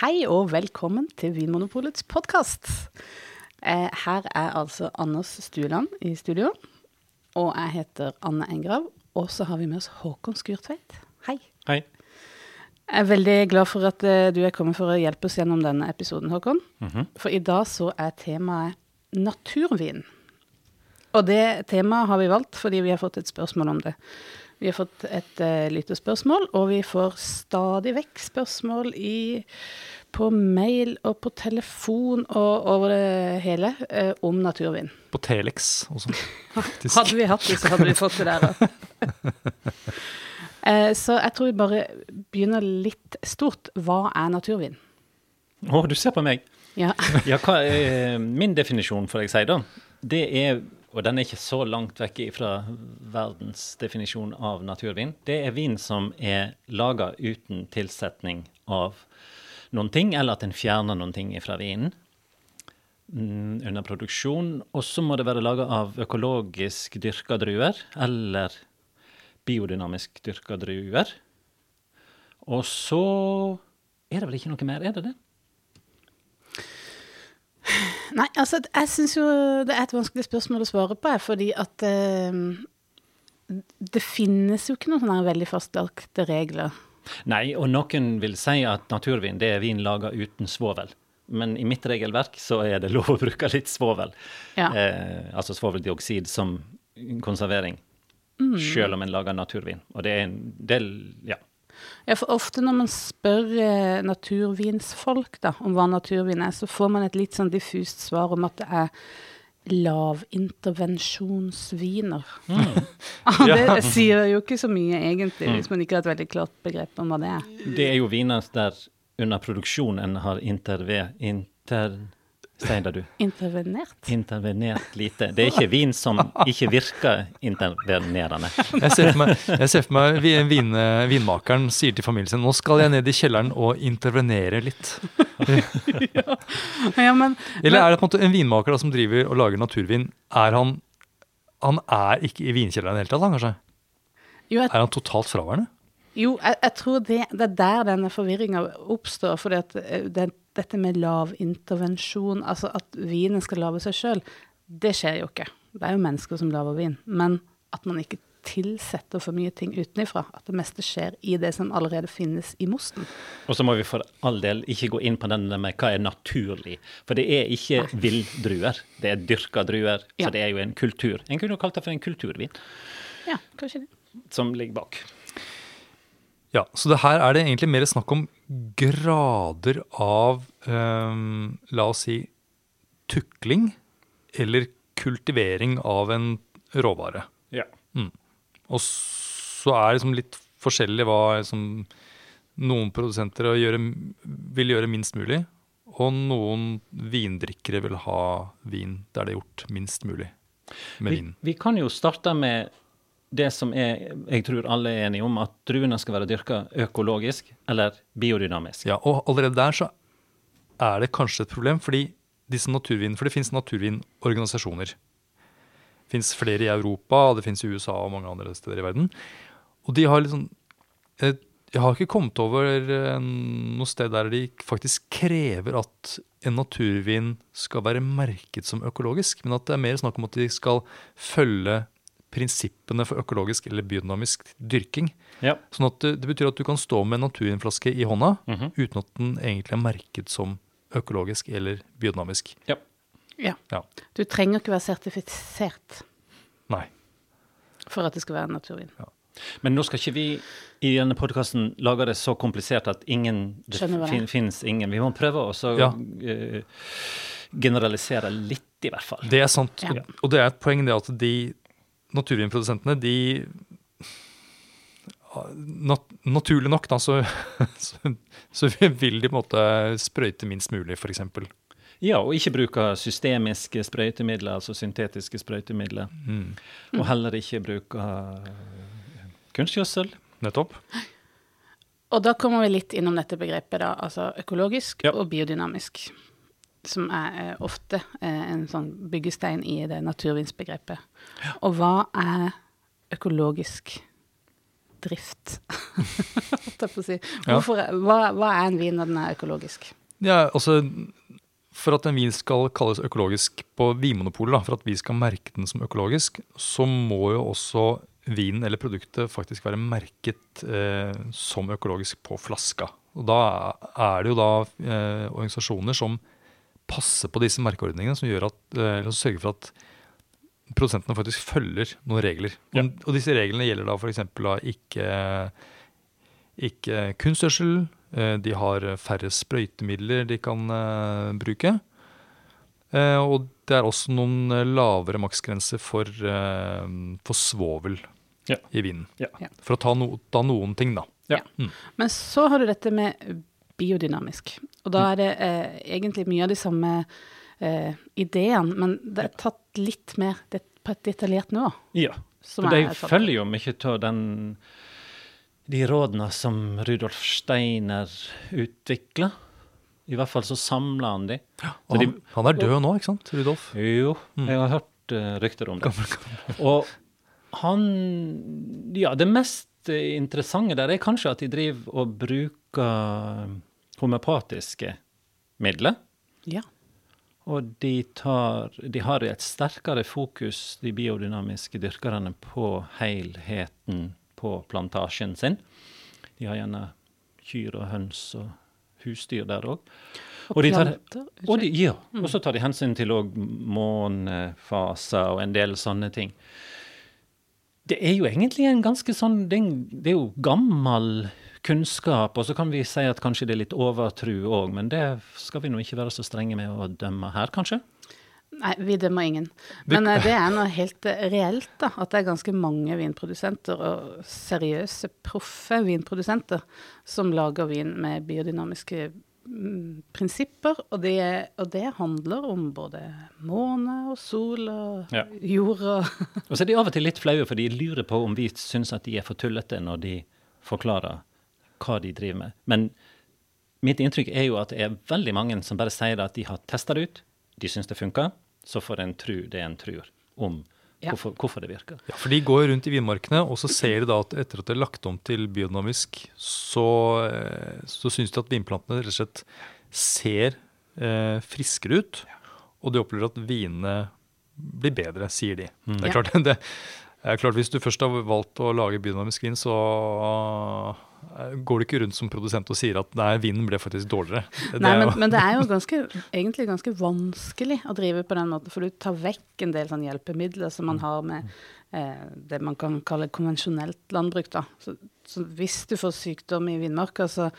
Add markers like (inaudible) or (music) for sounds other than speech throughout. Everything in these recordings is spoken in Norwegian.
Hei og velkommen til Vinmonopolets podkast. Eh, her er altså Anders Stueland i studio. Og jeg heter Anne Engrav. Og så har vi med oss Håkon Skurtveit. Hei. Hei. Jeg er veldig glad for at eh, du er kommet for å hjelpe oss gjennom denne episoden, Håkon. Mhm. For i dag så er temaet naturvin. Og det temaet har vi valgt fordi vi har fått et spørsmål om det. Vi har fått et uh, lyttespørsmål, og vi får stadig vekk spørsmål i, på mail og på telefon og over det hele uh, om naturvind. På Telex også, (laughs) faktisk. Hadde vi hatt det, så hadde vi fått det der, òg. (laughs) Eh, så jeg tror vi bare begynner litt stort. Hva er naturvind? Å, du ser på meg. Ja. (laughs) Ja, hva er min definisjon, får jeg si, da? Det er, og den er ikke så langt vekk fra verdens definisjon av naturvin, det er vin som er laga uten tilsetning av noen ting, eller at en fjerner noen ting fra vinen mm, under produksjon. Og så må det være laga av økologisk dyrka druer, eller biodynamisk dyrka druer. Og så er det vel ikke noe mer, er det det? Nei, altså, jeg syns jo det er et vanskelig spørsmål å svare på, fordi at eh, det finnes jo ikke noen sånne veldig fastlagte regler. Nei, og noen vil si at naturvin det er vin laga uten svovel. Men i mitt regelverk så er det lov å bruke litt svovel. Ja. Eh, altså svoveldioksid som konservering. Mm. Selv om en lager naturvin. Og det er en del Ja. Ja, for ofte når man spør eh, naturvinsfolk da, om hva naturvin er, så får man et litt sånn diffust svar om at det er lavintervensjonsviner. Mm. (laughs) det sier jo ikke så mye egentlig, hvis man ikke har et veldig klart begrep om hva det er. Det er jo viner der under produksjonen har interve... Inter... Si det, du. Intervenert. Intervenert lite. Det er ikke vin som ikke virker intervenerende. Jeg ser for meg, jeg ser for meg vi- vin, vinmakeren sier til familien sin nå skal jeg ned i kjelleren og intervenere litt. Ja, men, Eller er det på en måte en vinmaker da, som driver og lager naturvin, er han han er ikke i vinkjelleren i det hele tatt, kanskje? jo, jeg, Er han totalt fraværende? jo, jeg, jeg tror det, det er der denne forvirringa oppstår. fordi at eh, det, dette med lavintervensjon, altså at vinen skal lage seg sjøl, det skjer jo ikke. Det er jo mennesker som lager vin. Men at man ikke tilsetter for mye ting utenifra. At det meste skjer i det som allerede finnes i mosten. Og så må vi for all del ikke gå inn på den med hva er naturlig. For det er ikke villdruer, det er dyrka druer. Ja. Så det er jo en kultur. En kunne jo kalt det for en kulturvin Ja, kanskje det. som ligger bak. Ja, så det her er det egentlig mer snakk om grader av um, La oss si tukling eller kultivering av en råvare. Ja. Og så er det liksom litt forskjellig hva liksom, noen produsenter gjøre, vil gjøre minst mulig, og noen vindrikkere vil ha vin der det er gjort minst mulig med Vi, vin. vi kan jo starte med det som er, jeg tror alle er enige om, at druene skal være dyrka økologisk eller biodynamisk. Ja, og allerede der så er det kanskje et problem, fordi disse naturvin, for det finnes naturvinorganisasjoner. Det finnes flere i Europa, det finnes i USA og mange andre steder i verden. Og de har liksom Jeg har ikke kommet over eh, noe sted der de faktisk krever at en naturvin skal være merket som økologisk, men at det er mer snakk om at de skal følge prinsippene for økologisk eller biodynamisk dyrking. Ja. Sånn at det, det betyr at du kan stå med en naturvinflaske i hånda Mhm. uten at den egentlig er merket som økologisk eller biodynamisk. ja. Ja. Ja. Du trenger ikke være sertifisert Nei. for at det skal være naturvin. Men nå skal ikke vi i denne podkasten lage det så komplisert at ingen, det fin, finnes ingen. Vi må prøve å Ja. uh, generalisere litt, i hvert fall. Det er sant. Ja. Og, og det er et poeng det at de naturvinprodusentene, de nat Naturlig nok, da, så, (laughs) så, så vil de på en måte sprøyte minst mulig, f.eks. Ja, og ikke bruke systemiske sprøytemidler, altså syntetiske sprøytemidler. Mm. Og heller ikke bruke eh, kunstgjødsel. Nettopp. Og da kommer vi litt innom dette begrepet, da, altså økologisk Ja. og biodynamisk. Som er eh, ofte eh, en sånn byggestein i det naturvinsbegrepet. Og hva er økologisk? drift. (laughs) si. Hvorfor, hva, hva er en vin når den er økologisk? Ja, altså For at en vin skal kalles økologisk på Vinmonopolet, for at vi skal merke den som økologisk, så må jo også vinen eller produktet faktisk være merket eh, som økologisk på flaska. Og da er det jo da eh, organisasjoner som passer på disse merkeordningene, som, gjør at, eh, som sørger for at produsentene faktisk følger noen regler. Ja. Og, og disse reglene gjelder da f.eks. ikke, ikke kunstgjødsel. eh, De har færre sprøytemidler de kan eh, bruke. Eh, og det er også noen lavere maksgrenser for, for svovel Ja. i vinen. Ja. Ja. For å ta, no, ta noen ting, da. Men så har du dette med biodynamisk. Og da er det eh, egentlig mye av de samme eh, ideene, men det er tatt litt mer det, på et detaljert nivå. Ja. som For de er følger jo mye av den de rådene som Rudolf Steiner utvikla. I hvert fall så samla han de. Ja, Og de han, han er død nå, ikke sant, Rudolf? jo, jeg har hørt uh, rykter om det. Og han Ja, det mest interessante der er kanskje at de driver og bruker homøopatiske midler. Ja. Og de, tar, de har et sterkere fokus, de biodynamiske dyrkerne, på helheten på plantasjen sin. De har gjerne kyr og høns og husdyr der òg. Og, de tar- og, de, ja, og så tar de hensyn til òg månefaser og en del sånne ting. Det er jo egentlig en ganske sånn det er jo gammel kunnskap, og så kan vi si at kanskje det er litt overtru òg, men det skal vi nå ikke være så strenge med å dømme her, kanskje? Nei, vi dømmer ingen. Men eh, det er noe helt eh, reelt, da. At det er ganske mange vinprodusenter, og seriøse, proffe vinprodusenter, som lager vin med biodynamiske mm, prinsipper. Og det, og det handler om både måne og sol og Ja. jord og Og så er de av og til litt flaue, for de lurer på om vi syns at de er for tullete når de forklarer hva de driver med. Men mitt inntrykk er jo at det er veldig mange som bare sier at de har testa det ut, de syns det funker, så får en tro det en tror om Ja. hvorfor, hvorfor det virker. Ja, for de går rundt i vinmarkene, og så ser de da at etter at det er lagt om til biodynamisk, så, eh, så syns de at vinplantene rett og slett ser eh, friskere ut. Og de opplever at vinene blir bedre, sier de. Det er Ja. klart, (laughs) det er klart Hvis du først har valgt å lage biodynamisk vin, så går du ikke rundt som produsent og sier at nei, vinen ble faktisk dårligere. Det Nei, men, men det er jo (laughs) ganske, egentlig ganske vanskelig å drive på den måten, for du tar vekk en del sånn hjelpemidler som man har med eh, det man kan kalle konvensjonelt landbruk. Da. Så, så hvis du får sykdom i vinmarka, så,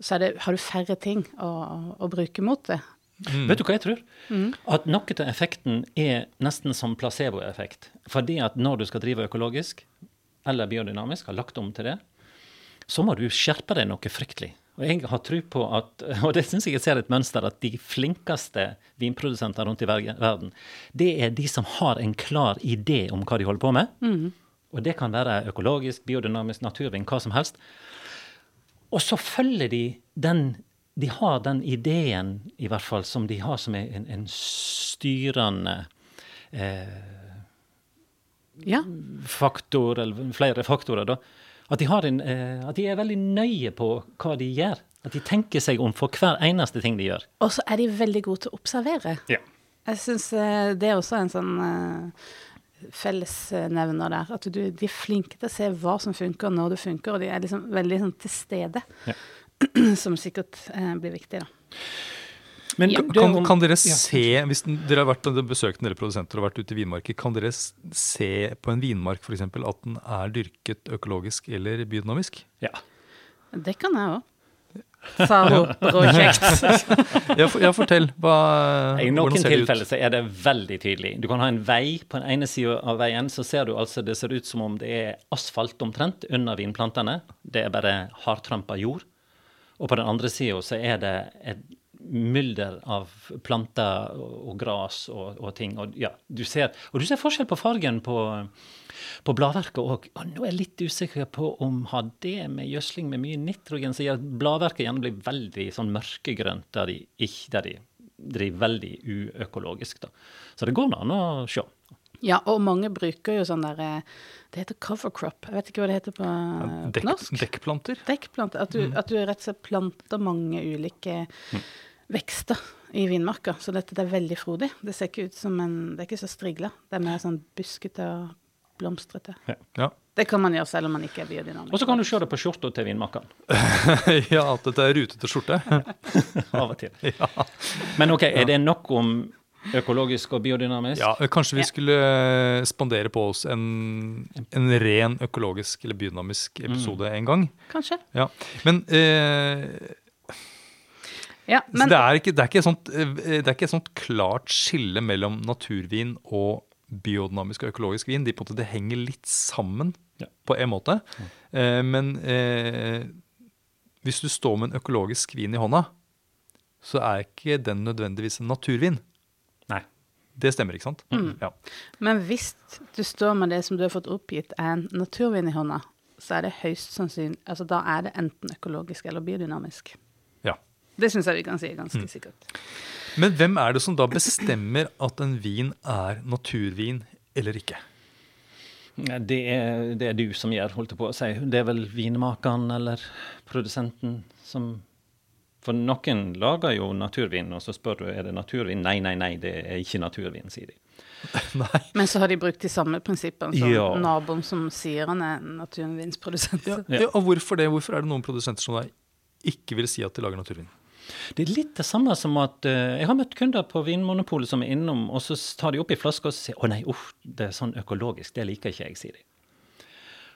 så er det, har du færre ting å, å bruke mot det. Mm. Vet du hva jeg tror? At noe av effekten er nesten som placeboeffekt. Fordi at når du skal drive økologisk eller biodynamisk, har lagt om til det, så må du skjerpe deg noe fryktelig. Og jeg har tro på at, (laughs) og det syns jeg jeg ser et mønster, at de flinkeste vinprodusenter rundt i verden, det er de som har en klar idé om hva de holder på med. Og det kan være økologisk, biodynamisk, naturvin, hva som helst. Og så følger de den De har den ideen, i hvert fall, som de har som en, en styrende eh, Ja. faktor, eller flere faktorer, da. At de, har en, eh, at de er veldig nøye på hva de gjør. At de tenker seg om for hver eneste ting de gjør. Og så er de veldig gode til å observere. Ja. Jeg syns det er også en sånn eh, fellesnevner der. At du, de er flinke til å se hva som funker, når det funker, og de er liksom veldig sånn til stede. Ja. (clears throat) Som sikkert eh, blir viktig, da. Men Ja. Kan, kan dere se, hvis dere har vært, besøkt en del produsenter og vært ute i vinmarker, kan dere se på en vinmark f.eks. at den er dyrket økologisk eller biodynamisk? Ja. Det kan jeg òg. (laughs) Sa hun bråkjekt. (laughs) Ja, fortell. Hva, I noen tilfeller så er det veldig tydelig. Du kan ha en vei. På den ene sida av veien så ser du altså det ser ut som om det er asfalt omtrent under vinplantene. Det er bare hardtrampa jord. Og på den andre sida så er det et mylder av planter og, og gras og, og ting. Og, ja, du ser, og du ser forskjell på fargen på, på bladverket òg. Nå er jeg litt usikker på om har det med gjødsling med mye nitrogen som gjør at bladverket gjerne blir veldig sånn mørkegrønt der de, ikke, der de driver veldig uøkologisk. Da. Så det går an å se. Ja, og mange bruker jo sånn der eh, Det heter cover crop. Jeg vet ikke hva det heter på, Dekk, norsk. dekkplanter. Dekkplanter. At du, at du rett og slett planter mange ulike vekster i vinmarka. Så dette det er veldig frodig. Det ser ikke ut som en Det er ikke så strigla. Det er mer sånn buskete og blomstrete. Ja. Det kan man gjøre selv om man ikke er biodynamisk. Og så kan du se det på skjorta til vinmakkeren. (laughs) ja, at dette er rutete skjorte. (laughs) Av og til. (laughs) Men ok, er det nok om økologisk og biodynamisk? Ja, Kanskje vi Ja. skulle eh, spandere på oss en, en ren økologisk eller biodynamisk episode en gang. Kanskje. Ja. Men, eh, Ja, så det, er ikke, det, er ikke et sånt, eh, det er ikke et sånt klart skille mellom naturvin og biodynamisk og økologisk vin. De på en måte, det henger litt sammen Ja. på en måte. Eh, men eh, hvis du står med en økologisk vin i hånda, så er ikke den nødvendigvis en naturvin. Nei. Det stemmer, ikke sant? Ja. Men hvis du står med det som du har fått oppgitt er en naturvin i hånda, så er det høyst sannsynlig Altså da er det enten økologisk eller biodynamisk. Det syns jeg vi kan si ganske sikkert. Men hvem er det som da bestemmer at en vin er naturvin eller ikke? Det er, det er du som gjør, holdt jeg på å si. Det er vel vinmakeren eller produsenten som For noen lager jo naturvin, og så spør du er det naturvin. Nei, nei, nei, det er ikke naturvin, sier de. (laughs) Nei. Men så har de brukt de samme prinsippene som Ja. naboen som sier han er naturvinsprodusent. Ja, Ja. ja, og hvorfor det? Hvorfor er det noen produsenter som da ikke vil si at de lager naturvin? Det er litt det samme som at uh, Jeg har møtt kunder på Vinmonopolet som er innom, og så tar de opp i flaska og sier 'Å nei, uff, det er sånn økologisk. Det liker ikke jeg', sier de.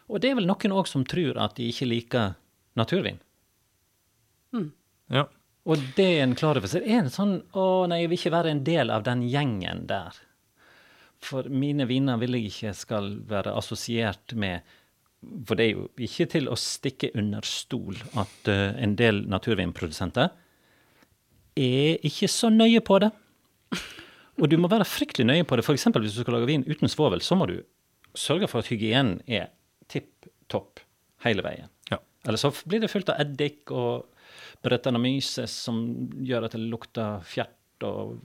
Og det er vel noen òg som tror at de ikke liker naturvin. Ja. Og det er en klar over. Så det er en sånn 'Å nei, jeg vil ikke være en del av den gjengen der'. For mine viner vil jeg ikke skal være assosiert med For det er jo ikke til å stikke under stol at uh, en del naturvinprodusenter er ikke så nøye på det. Og du må være fryktelig nøye på det. F.eks. hvis du skal lage vin uten svovel, så må du sørge for at hygienen er tipp topp hele veien. Ja. Eller så blir det fullt av eddik og brettanomyces som gjør at det lukter fjert og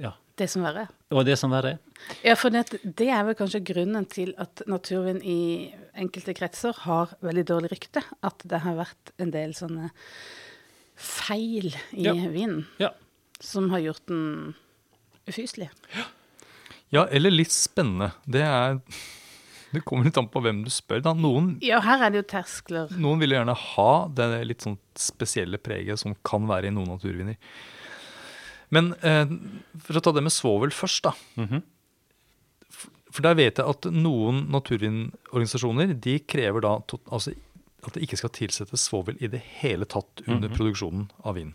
ja. Det som verre er. Og det som verre er. Ja, for det, det er vel kanskje grunnen til at naturvin i enkelte kretser har veldig dårlig rykte. At det har vært en del sånne feil i Ja. vinen Ja. som har gjort den ufyselig. ja, eller litt spennende. Det er Det kommer litt an på hvem du spør. Da. Noen, Ja, her er det jo terskler. noen vil gjerne ha det litt sånn spesielle preget som kan være i noen naturviner. Men eh, for å ta det med svovel først, da. Mhm. For der vet jeg at noen naturvinorganisasjoner de krever da to, altså, at det ikke skal tilsettes svovel i det hele tatt under produksjonen av vin.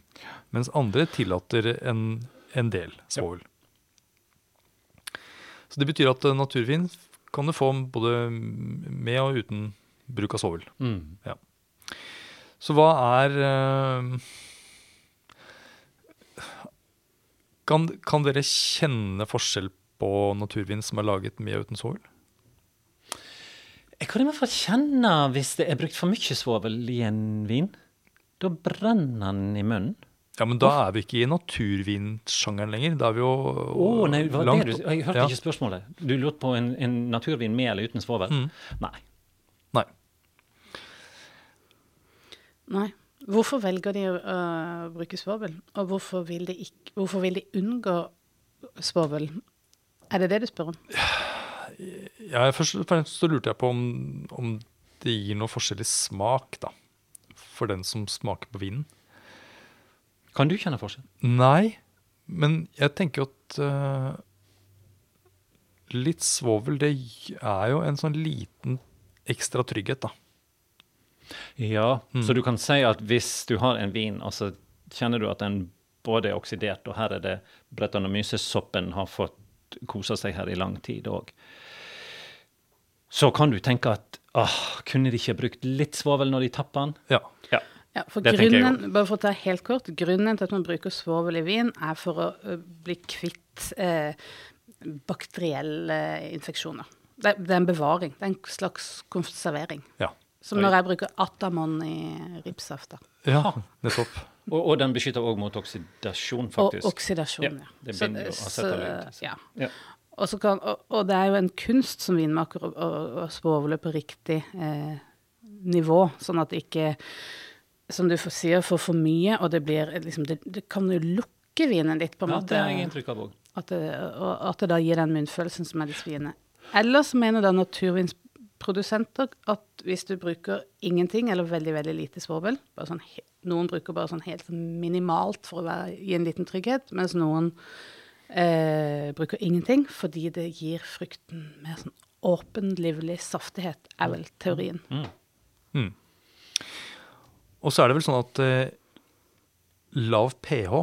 Mens andre tillater en, en del svovel. Så det betyr at eh, naturvin kan du få både med og uten bruk av svovel. Mm. Så hva er eh, kan, kan dere kjenne forskjell på naturvin som er laget med og uten svovel? Jeg kan i hvert fall kjenne hvis det er brukt for mye svovel i en vin. Da brenner den i munnen. Ja, men da er vi ikke i naturvinsjangeren lenger. Da er vi jo oh, nei, hva langt det du Jeg hørte ja. ikke spørsmålet. Du lurte på en, en naturvin med eller uten svovel? Mm. Nei. Nei. Nei. Hvorfor velger de å uh, bruke svovel, og hvorfor vil, de ikke, hvorfor vil de unngå svovel? Er det det du spør om? Ja, først og fremst så lurte jeg på om, om det gir noe forskjellig smak, da. For den som smaker på vinen. Kan du kjenne forskjell? Nei, men jeg tenker at uh, litt svovel, det er jo en sånn liten ekstra trygghet, da. Ja, Mm. så du kan si at hvis du har en vin, og så kjenner du at den både er oksidert, og her er det Brettanomyces-soppen har fått kosa seg her i lang tid òg, så kan du tenke at åh, kunne de ikke brukt litt svovel når de tapper den? Ja. Ja. Ja, for Det tenker jeg grunnen, bare for å ta helt kort, grunnen til at man bruker svovel i vin, er for å bli kvitt eh, bakterielle infeksjoner. Det, det er en bevaring. Det er en slags konservering. Ja, Som når jeg bruker Atamon i ripssaft. ja nettopp. Og, og den beskytter òg mot oksidasjon, faktisk. Og oksidasjon, ja. det Så- så- acetaldehyd. ja. Ja. Og, så kan, og, og det er jo en kunst som vinmaker å, å, å svovle på riktig eh, nivå, sånn at det ikke, som du sier, får for mye, og det blir liksom Det, det kan jo lukke vinen litt, på en Ja, måte. det har jeg inntrykk av òg. At det, og at det da gir den munnfølelsen som er litt sviende. Ellers mener da naturvinsprodusenter at hvis du bruker ingenting eller veldig veldig lite svovel sånn, Noen bruker bare sånn helt minimalt for å være, gi en liten trygghet, mens noen eh, bruker ingenting fordi det gir frukten mer sånn åpen, livlig saftighet, er vel teorien. Mm. Og så er det vel sånn at eh, lav pH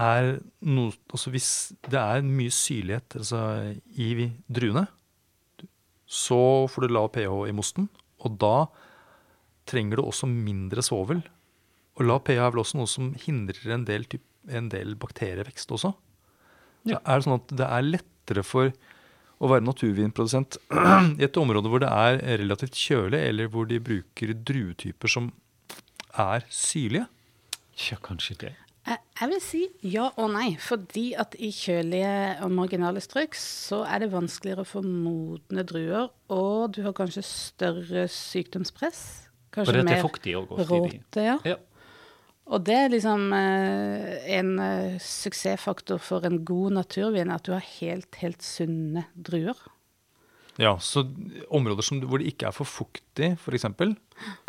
er noe Altså hvis det er mye syrlighet altså, i druene, så får du lav pH i mosten, og da trenger du også mindre svovel. Og lav pH er vel også noe som hindrer en del, typ, en del bakterievekst også. Så er det sånn at det er lettere for å være naturvinprodusent (clears throat) i et område hvor det er relativt kjølig, eller hvor de bruker druetyper som er syrlige. Ja, kanskje det. Jeg, vil si ja og nei, fordi at i kjølige og marginale strøk så er det vanskeligere å få modne druer, og du har kanskje større sykdomspress. Kanskje er mer råte, ja. Ja. Og det er liksom eh, en eh, suksessfaktor for en god naturvin, at du har helt, helt sunne druer. Ja, Så områder som, hvor det ikke er for fuktig, f.eks.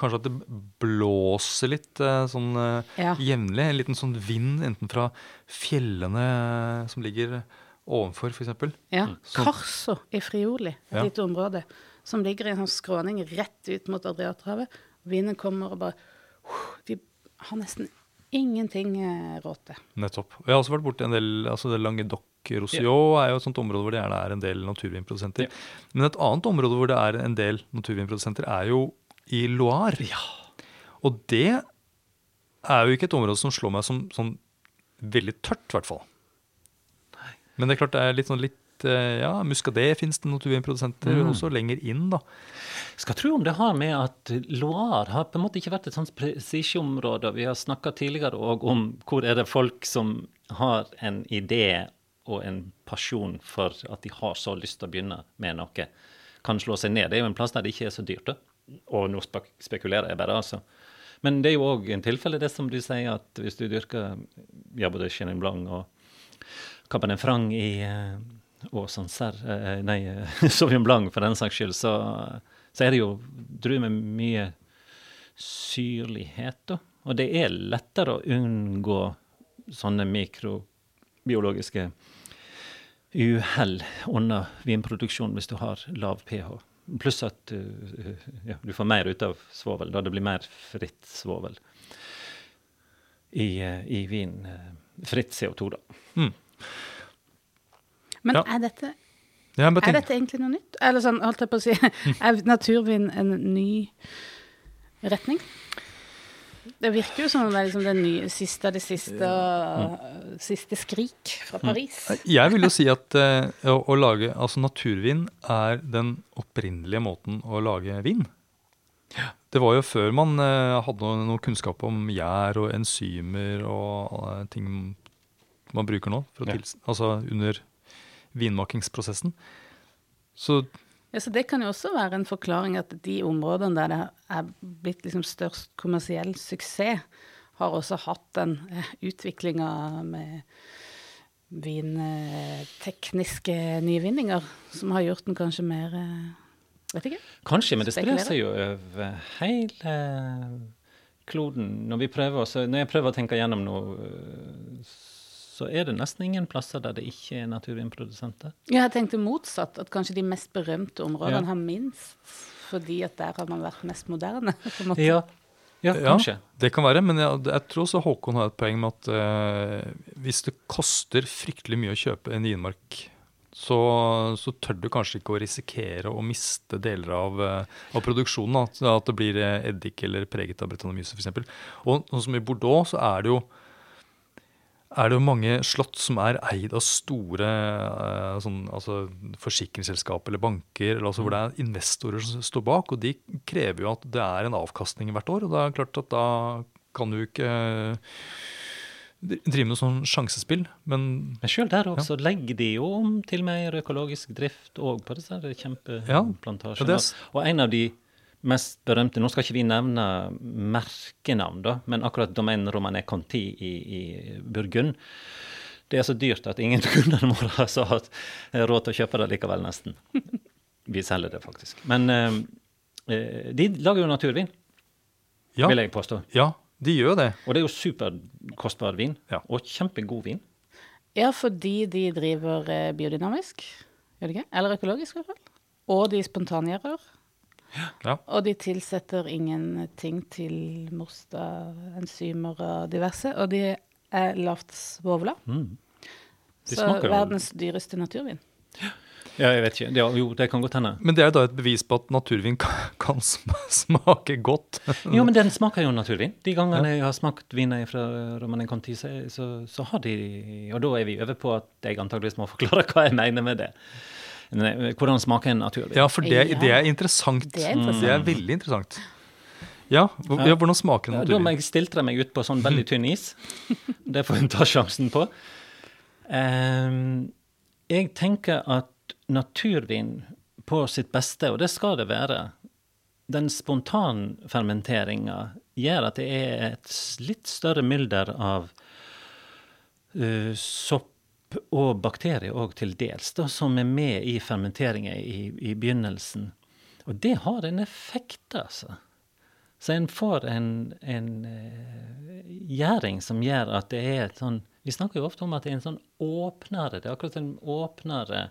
Kanskje at det blåser litt eh, sånn Ja. jevnlig. En liten sånn vind enten fra fjellene som ligger ovenfor, f.eks. Ja. Så- Carso i Frioli, et Ja. lite område, som ligger i en sånn skråning rett ut mot Adriaterhavet. Vinden kommer og bare De har nesten ingenting råd råte. Nettopp. Jeg har også vært borti en del altså det Languedoc Roussillon er jo et sånt område hvor det gjerne er en del naturvinprodusenter. Ja. Men et annet område hvor det er en del naturvinprodusenter, er jo i Loire. Ja. Og det er jo ikke et område som slår meg som sånn veldig tørt, i hvert fall. Men det er klart det er litt sånn litt eh, Ja, Muscadet fins det naturvinprodusenter Mm. også lenger inn, da. Skal tro om det har med at Loire har på en måte ikke vært et sånt presisjeområde. Vi har snakka tidligere òg om hvor er det folk som har en idé og en pasjon for at de har så lyst til å begynne med noe, kan slå seg ned. Det er jo en plass der det ikke er så dyrt. da. Og nå spekulerer jeg bare, altså. Men det er jo òg en tilfelle det som du sier, at hvis du dyrker ja, både Chenin Blanc og Cabernet Franc i eh, og Sancerre, eh, nei, eh, (laughs) Sauvignon Blanc for den saks skyld, så, så er det jo druer med mye syrlighet. Da. Og det er lettere å unngå sånne mikrobiologiske uhell under vinproduksjon hvis du har lav pH. Pluss at ja, du får mer ut av svovel, da det blir mer fritt svovel i, eh, i vin. eh, fritt CO2, da. Mm. Men Ja. er, dette, Ja, er dette egentlig noe nytt? Eller sånn, holdt jeg på å si, (laughs) er naturvin en ny retning? Det virker jo som det er liksom det nye, siste av det siste, og, siste skrik fra Paris. Jeg vil jo si at eh, å, å lage altså naturvin er den opprinnelige måten å lage vin. Det var jo før man eh, hadde noe, noe kunnskap om gjær og enzymer og ting man bruker nå, for å Ja. tils- altså under vinmakingsprosessen. Så Ja, så Det kan jo også være en forklaring at de områdene der det er blitt liksom størst kommersiell suksess, har også hatt den eh, utviklinga med vintekniske nyvinninger som har gjort den kanskje mer eh, Vet ikke. Kanskje, men det sprer seg jo over hele kloden. Når, vi prøver, når jeg prøver å tenke gjennom noe, så er det nesten ingen plasser der det ikke er naturvinprodusenter. Ja, jeg tenkte motsatt, at kanskje de mest berømte områdene Ja. har minst. Fordi at der har man vært mest moderne. på en måte. Ja, ja Ja, kanskje. det kan være, men jeg, jeg tror også Håkon har et poeng med at eh, hvis det koster fryktelig mye å kjøpe en vinmark, så, så tør du kanskje ikke å risikere å miste deler av, eh, av produksjonen. Da. At det blir eh, eddik eller preget av Bretanomyse f.eks. Og sånn som i Bordeaux, så er det jo er det jo mange slott som er eid av store eh, sånn, altså forsikringsselskap eller banker, eller altså hvor det er investorer som står bak. Og de krever jo at det er en avkastning hvert år. Og det er klart at da kan du ikke drive med sånn sjansespill, men Men sjøl der også legger de jo om til mer økologisk drift òg på disse kjempeplantasjene. Ja, Og en av de mest berømte Nå skal ikke vi nevne merkenavn, da, men akkurat Domaine Romané Conti i, i Burgund det er så dyrt at ingen (laughs) kunder må ha så hatt råd til å kjøpe det likevel, nesten. Vi selger det faktisk. Men eh, eh, de lager jo naturvin, ja, vil jeg påstå. ja, de gjør det. Og det er jo superkostbar vin. Ja. Og kjempegod vin. Ja, fordi de driver eh, biodynamisk, gjør de ikke? Eller økologisk, i hvert fall. Og de spontangjærer. Ja. Og de tilsetter ingenting til moster, enzymer og diverse. Og de er lavt svovla. Mm. Så verdens dyreste naturvin. Ja, jeg vet ikke. Ja, jo, det kan godt hende. Men det er da et bevis på at naturvin kan, kan smake godt. (laughs) Jo, men den smaker jo naturvin. De gangene jeg har smakt viner fra Romanen Conti, så, så, så har de Og da er vi over på at jeg antageligvis må forklare hva jeg mener med det. Nei, Hvordan smaker en naturvin? Ja, for det, det er interessant. Det er interessant. Det er veldig interessant. Ja, ja hvordan smaker Ja, en da må jeg stiltre meg ut på sånn veldig tynn is. (laughs) Det får en ta sjansen på. Um, jeg tenker at naturvin på sitt beste, og det skal det være Den spontanfermenteringa gjør at det er et litt større mylder av uh, sopp og bakterier òg til dels, da, som er med i fermenteringa i, i begynnelsen. Og det har en effekt, altså. Så en får en, en uh, gjæring som gjør at det er et sånn Vi snakker jo ofte om at det er en sånn åpnere Det er akkurat en åpnere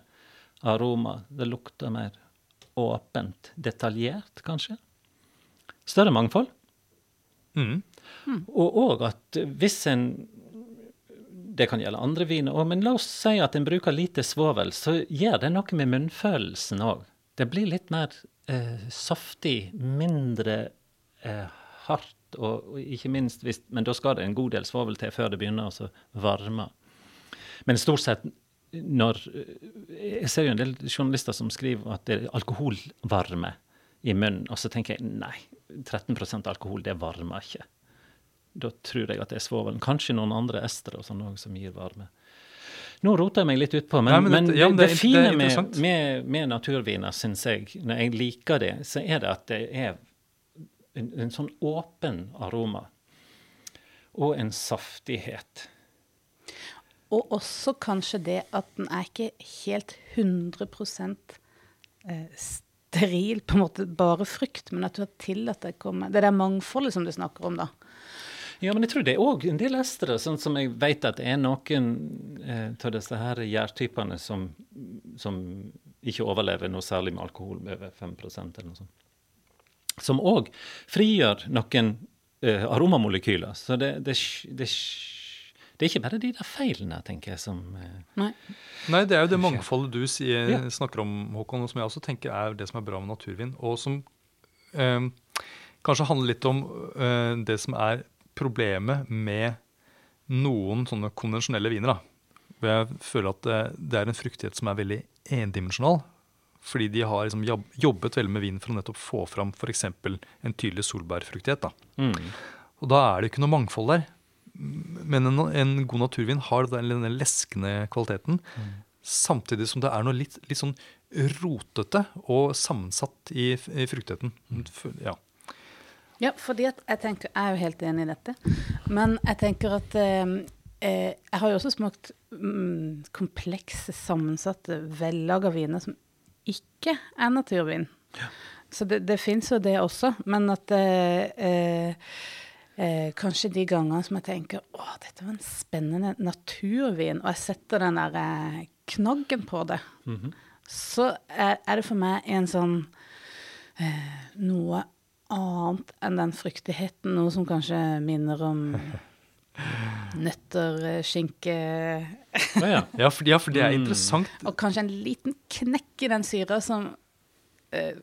aroma. Det lukter mer åpent. Detaljert, kanskje. Større mangfold. Mm. Og òg at hvis en Det kan gjelde andre viner òg, men la oss si at en bruker lite svovel, så gjør det noe med munnfølelsen òg. Det blir litt mer eh, saftig, mindre eh, hardt, og, og ikke minst hvis Men da skal det en god del svovel til før det begynner å så varme. Men stort sett når Jeg ser jo en del journalister som skriver at det er alkoholvarme i munnen, og så tenker jeg nei, 13% alkohol, det varmer ikke. Da tror jeg at det er svovelen. Kanskje noen andre estere og sånn som gir varme. Nå roter jeg meg litt utpå, men, Nei, men det, ja, det, men det det, fine det med, med, med naturviner, syns jeg, når jeg liker det, så er det at det er en, en sånn åpen aroma. Og en saftighet. Og også kanskje det at den er ikke helt 100 eh, steril, på en måte bare frukt, men at du har tillatt deg å komme Det der mangfoldet som du snakker om, da. Ja, men jeg tror det er òg en del estere, sånn som jeg vet at det er noen eh, av disse her gjærtypene som, som ikke overlever noe særlig med alkohol over 5% eller noe sånt. Som òg frigjør noen eh, aromamolekyler. Så det, det, det, det er ikke bare de der feilene, tenker jeg, som eh, Nei. Nei, det er jo det mangfoldet du sier, Ja. snakker om, Håkon, og som jeg også tenker er det som er bra med naturvin. Og som eh, kanskje handler litt om eh, det som er problemet med noen sånne konvensjonelle viner. da. Hvor jeg føler at det, det er en fruktighet som er veldig endimensjonal. Fordi de har liksom jobbet veldig med vin for å nettopp få fram f.eks. en tydelig solbærfruktighet. da. mm. Og da er det ikke noe mangfold der. Men en, en god naturvin har den- leskende kvaliteten. Samtidig som det er noe litt, litt sånn rotete og sammensatt i, i fruktigheten. Mm. Ja. Ja, fordi jeg tenker, jeg er jo helt enig i dette. Men jeg tenker at eh, eh, Jeg har jo også smakt mm, komplekse, sammensatte, vellaga viner som ikke er naturvin. Så det, det fins jo det også. Men at eh, eh, eh, kanskje de gangene som jeg tenker å, dette var en spennende naturvin, og jeg setter den der eh, knaggen på det, så er, er det for meg en sånn eh, noe annet enn den fruktigheten, noe som kanskje minner om (laughs) nøtter, eh, skinke Å ja. Ja, for, ja, for det er interessant. Og kanskje en liten knekk i den syra som eh,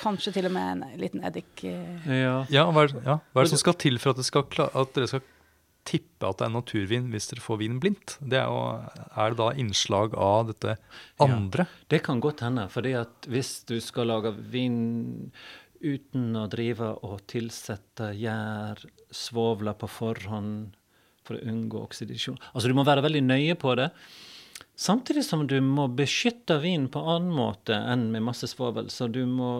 Kanskje til og med en liten eddik eh. ja. Ja, hva er, ja, hva er det som skal til for at, det skal, klare, at dere skal tippe at det er naturvin hvis dere får vinen blindt? Det er, jo, er det da innslag av dette andre? Det kan godt hende. fordi at hvis du skal lage vin uten å drive og tilsette gjær, svovle på forhånd, for å unngå oksidisjon. Altså du må være veldig nøye på det. Samtidig som du må beskytte vinen på annen måte enn med masse svovel. Så du må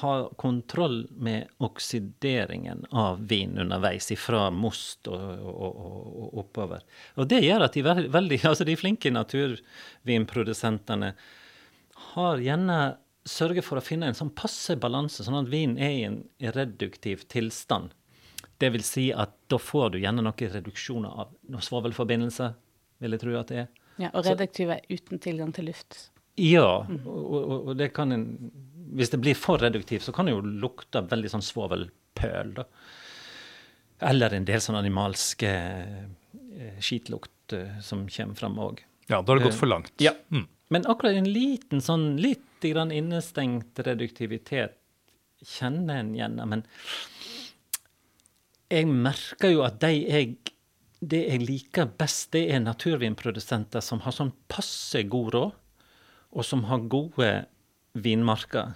ha kontroll med oksideringen av vin underveis, fra most og, og, og, oppover. Og det gjør at de, veldig, (laughs) altså de flinke naturvinprodusentene har gjerne sørget for å finne en sånn passe balanse, sånn at vinen er i en reduktiv tilstand. Det vil si at da får du gjerne noen reduksjoner av noen svovelforbindelser, vil jeg tro at det er. Ja, Og reduktiv er uten tilgang til luft. Ja, mm. og, og, og, det kan en Hvis det blir for reduktivt, så kan det jo lukte veldig sånn svovelpøl, da. Eller en del sånn animalsk eh, skitlukt eh, som kommer fram òg. Ja, da har det gått for langt. Ja. Mm. Men akkurat en liten sånn litt grann innestengt reduktivitet kjenner en igjen. Men jeg merker jo at de jeg, det jeg liker best, det er naturvinprodusenter som har sånn passe god råd, og som har gode vinmarker.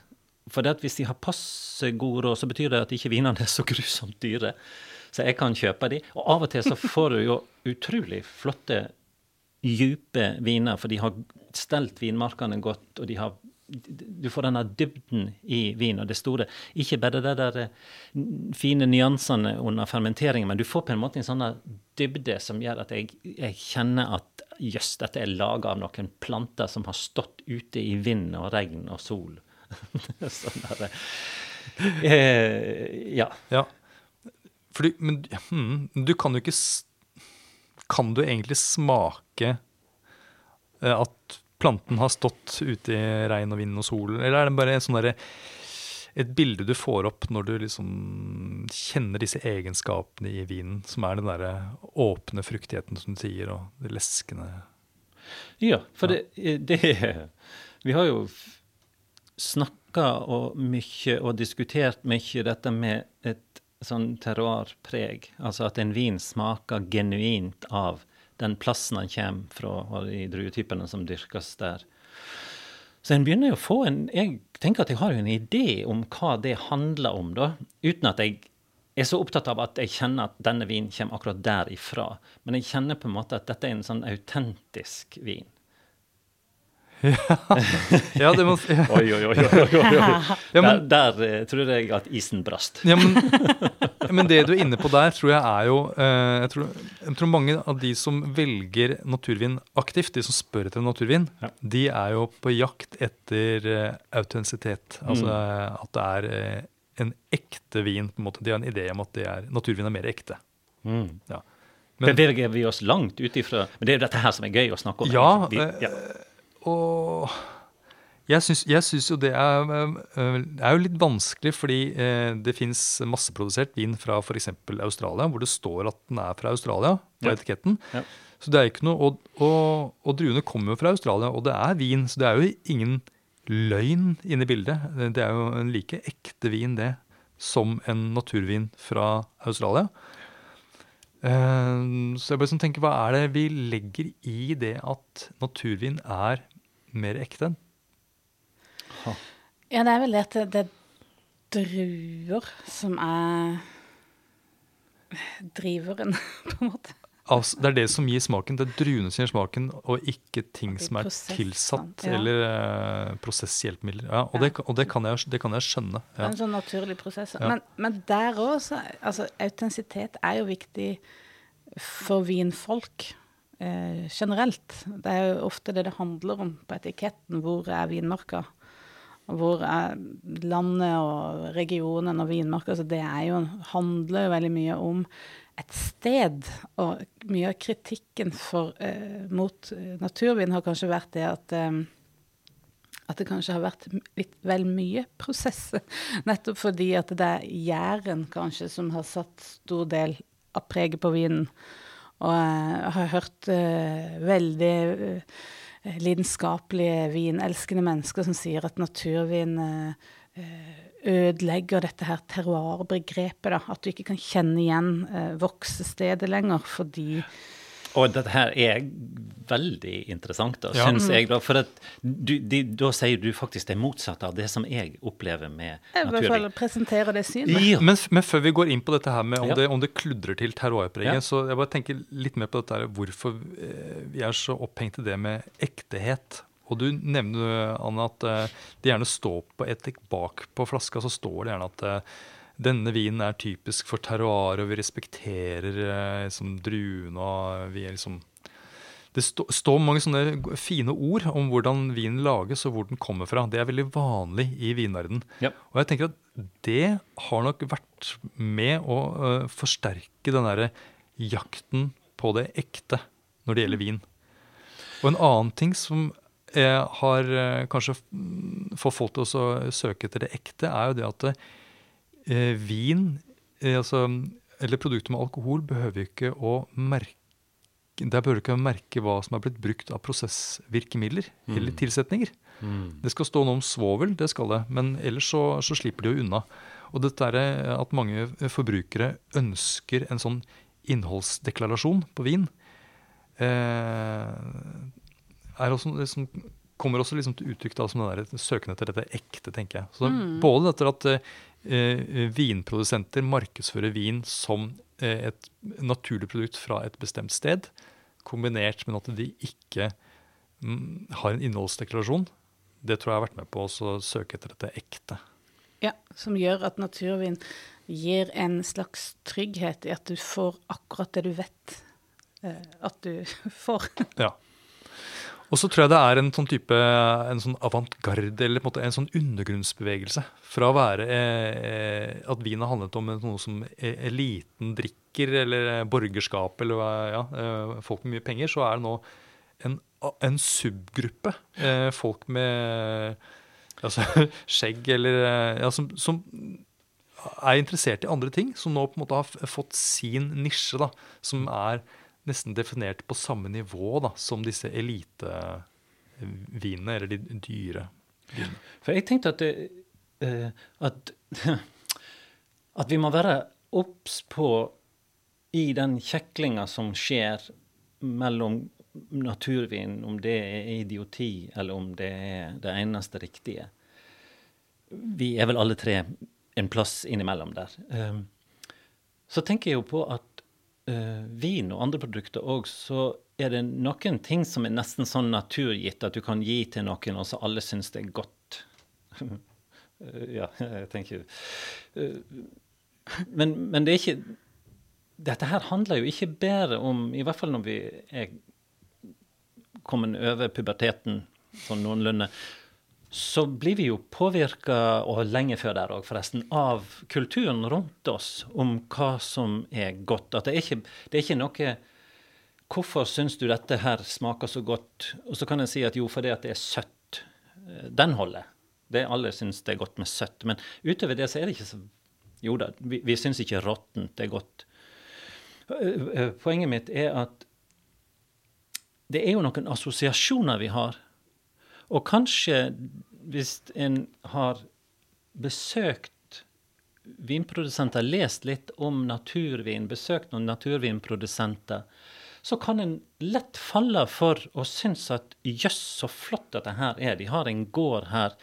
For det at hvis de har passe god råd, så betyr det at ikke vinene er så grusomt dyre. Så jeg kan kjøpe de. Og av og til så får du jo utrolig flotte, dype viner, for de har stelt vinmarkene godt, og de har du får denne dybden i vin og det store. Ikke bare de der eh, fine nyansene under fermenteringen, men du får på en måte en sånn dybde som gjør at jeg, jeg kjenner at jøss, dette er laga av noen planter som har stått ute i vind og regn og sol. (laughs) sånn der, eh, ja. ja. Fordi, men hmm, du kan jo ikke Kan du egentlig smake eh, at planten har stått ute i regn og vind og sol, eller er det bare sånn der, et bilde du får opp når du liksom kjenner disse egenskapene i vinen, som er den derre åpne fruktigheten som du sier, og det leskende Ja, for ja. Det, det, Vi har jo snakka mye og diskutert mye dette med et sånn terroirpreg. Altså at en vin smaker genuint av den plassen han kommer fra, og de druetypene som dyrkes der. Så en begynner jo å få en Jeg tenker at jeg har jo en idé om hva det handler om, da. Uten at jeg er så opptatt av at jeg kjenner at denne vinen kommer akkurat derifra. Men jeg kjenner på en måte at dette er en sånn autentisk vin. Ja, det må ja. Oi, oi, oi. oi, oi. Ja, men, der, der uh, tror jeg at isen brast. ja, men, men, det du er inne på der, tror jeg er jo uh, jeg, tror, jeg, tror, mange av de som velger naturvin aktivt, de som spør etter naturvin, ja. de er jo på jakt etter uh, autentisitet. Altså mm. at det er en ekte vin. på en måte. De har en idé om at er, naturvin er mer ekte. Mm. Ja. Men, Beveger vi oss langt ut ifra Men det er jo dette her som er gøy å snakke om. Ja, vi, ja og jeg syns, jo det er, eh, er, jo litt vanskelig, fordi eh, det fins masseprodusert vin fra f.eks. Australia, hvor det står at den er fra Australia på ja. etiketten. Ja. Så det er ikke noe, og, og, og, druene kommer jo fra Australia, og det er vin. Så det er jo ingen løgn inne i bildet. Det er jo en like ekte vin, det, som en naturvin fra Australia. Uh, så jeg bare sånn tenker, hva er det vi legger i det at naturvin er mer ekte? Ja, det er vel det at det, er druer som er driveren, (laughs) på en måte. Altså, det er det som gir smaken. Det er druene som gir smaken, og ikke ting som er prosess, tilsatt ja. eller uh, prosesshjelpemidler. Ja, og, ja. Det, og det, kan jeg, det, kan jeg, skjønne. Ja. En sånn naturlig prosess. Men, men, der òg, altså autentisitet er jo viktig for vinfolk eh, generelt. Det er jo ofte det det handler om på etiketten. Hvor er vinmarka? Hvor er landet og regionen og vinmarka? Så det jo, handler jo veldig mye om et sted. Og mye av kritikken for, eh, mot naturvin har kanskje vært det at eh, at det kanskje har vært litt vel mye prosess. (laughs) Nettopp fordi at det er gjæren kanskje som har satt stor del av preget på vinen. Og jeg har hørt uh, veldig uh, lidenskapelige vinelskende mennesker som sier at naturvin uh, ødelegger dette her terroirbegrepet. At du ikke kan kjenne igjen voksestedet lenger fordi Og dette her er veldig interessant, da, Ja. syns jeg. da, For at du, de, da sier du faktisk det motsatte av det som jeg opplever med Jeg vil i hvert fall presentere det synet. Ja. Men, men før vi går inn på dette her med om, Ja. det, om det kludrer til terroirpreget, Ja. så jeg bare tenker litt mer på dette her, hvorfor eh, vi er så opphengt i det med ektehet. Og du nevner, Anne, at eh, det gjerne står på etikk bak på flaska, så står det gjerne at eh, denne vinen er typisk for terroir, og vi respekterer eh, liksom, druene, og vi er liksom det stå, står mange sånne fine ord om hvordan vinen lages og hvor den kommer fra. Det er veldig vanlig i vinverden. Ja. Og jeg tenker at det har nok vært med å uh, forsterke den derre jakten på det ekte når det gjelder vin. Og en annen ting som eh, har uh, kanskje fått får folk til å søke etter det ekte, er jo det at eh, vin, eh, altså, eller produkter med alkohol, behøver ikke å merke der behøver du ikke å merke hva som er blitt brukt av prosessvirkemidler eller tilsetninger. Mm. Det skal stå noe om svovel, det skal det, men ellers så, så slipper de jo unna. Og dette er eh, at mange forbrukere ønsker en sånn innholdsdeklarasjon på vin, eh, er også, liksom, kommer også liksom til uttrykk da, som den der søken etter dette ekte, tenker jeg. Så Både dette at eh, vinprodusenter markedsfører vin som eh, et naturlig produkt fra et bestemt sted, kombinert med at de ikke mm, har en innholdsdeklarasjon, det tror jeg har vært med på å søke etter dette ekte. Ja, som gjør at naturvin gir en slags trygghet i at du får akkurat det du vet eh, at du (laughs) får. Ja. Og så tror jeg det er en sånn type en sånn avantgarde, eller en en sånn undergrunnsbevegelse. Fra å være eh, at vin har handlet om noe som e- eliten drikker, eller borgerskap, eller ja, eh, folk med mye penger, så er det nå en, en subgruppe. Eh, folk med altså, (laughs) skjegg, eller eh, ja, som, som er interessert i andre ting, som nå på en måte har fått sin nisje, da, som er nesten definert på samme nivå da, som disse elitevinene, eller de dyre vinene. For jeg tenkte at, det, eh, at, (laughs) at vi må være obs på i den kjeklinga som skjer mellom naturvin, om det er idioti, eller om det er det eneste riktige. Vi er vel alle tre en plass innimellom der. Um, så tenker jeg jo på at eh, vin og andre produkter òg, så er det noen ting som er nesten sånn naturgitt at du kan gi til noen, og så alle syns det er godt. (laughs) Eh, ja, jeg tenker eh, men, men det er ikke Dette her handler jo ikke bare om I hvert fall når vi er kommet over puberteten sånn noenlunde, så blir vi jo påvirka, og lenge før der òg, forresten, av kulturen rundt oss om hva som er godt. At det er ikke, det er ikke noe Hvorfor syns du dette her smaker så godt? Og så kan jeg si at jo, fordi at det er søtt. Eh, Den holder. Det Alle syns det er godt med søtt. Men utover det så er det ikke så Jo da, vi, vi syns ikke råttent er godt. Eh, eh, Poenget mitt er at det er jo noen assosiasjoner vi har. Og kanskje hvis en har besøkt vinprodusenter, lest litt om naturvin, besøkt noen naturvinprodusenter, så kan en lett falle for å synes at jøss, så flott dette her er. De har en gård her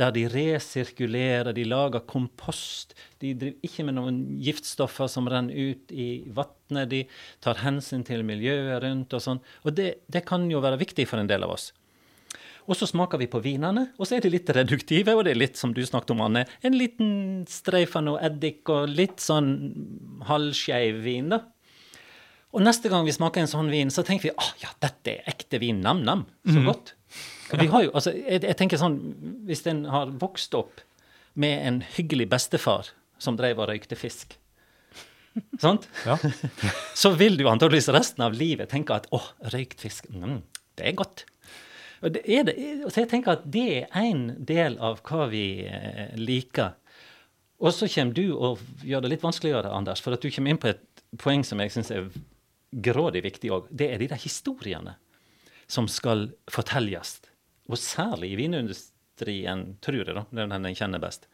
der de resirkulerer, de lager kompost. De driver ikke med noen giftstoffer som renner ut i vannet. De tar hensyn til miljøet rundt og sånn. Og det, det kan jo være viktig for en del av oss. Og så smaker vi på vinene, og så er de litt reduktive, og det er litt som du snakket om, Anne, en liten streif av noe eddik og litt sånn halvskeiv vin, da. Og neste gang vi smaker en sånn vin, så tenker vi ah, ja, dette er ekte vin, nam-nam, så godt. Vi har jo, altså, jeg, jeg tenker sånn, Hvis en har vokst opp med en hyggelig bestefar som drev og røykte fisk, sant? Ja. (laughs) så vil du antakeligvis resten av livet tenke at å, røykt fisk, mm, det er godt. Og det så jeg tenker at det er en del av hva vi eh, liker. Og så kommer du og gjør det litt vanskeligere, Anders, for at du kommer inn på et poeng som jeg syns er grådig viktig òg. Det er de der historiene som skal fortelles. Og særlig i vinindustrien, tror jeg, da. Det er den jeg kjenner best.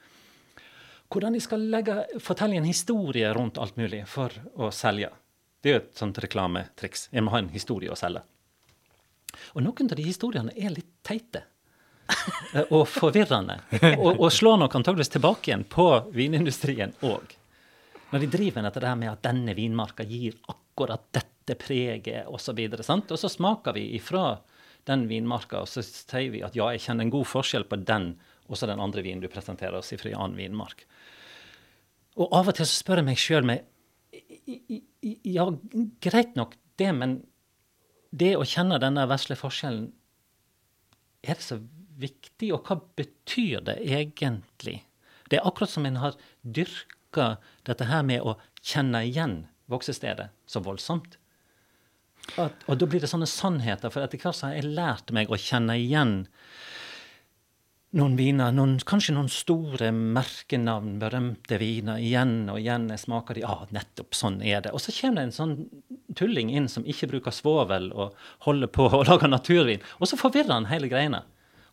Hvordan de skal legge, fortelle en historie rundt alt mulig for å selge. Det er jo et sånt reklametriks. En må ha en historie å selge. Og noen av de historiene er litt teite. (laughs) eh, Og forvirrende. Og, og slår nok antageligvis tilbake igjen på vinindustrien òg. Når de driver etter det her med at denne vinmarka gir akkurat dette preget osv. Og, så og så smaker vi ifra den vinmarka, og så sier vi at ja, jeg kjenner en god forskjell på den og så den andre vinen du presenterer oss ifra en annen vinmark. Og av og til så spør jeg meg sjøl Ja, greit nok det, men det å kjenne denne vesle forskjellen, er det så viktig? Og hva betyr det egentlig? Det er akkurat som en har dyrka dette her med å kjenne igjen voksestedet så voldsomt. At, og da blir det sånne sannheter, for etter hvert så har jeg lært meg å kjenne igjen noen viner, noen, kanskje noen store merkenavn, berømte viner, igjen og igjen. Jeg smaker de, ja, ah, nettopp sånn er det. Og så kommer det en sånn tulling inn som ikke bruker svovel og holder på (laughs) å lage naturvin. Og så forvirrer han hele greiene.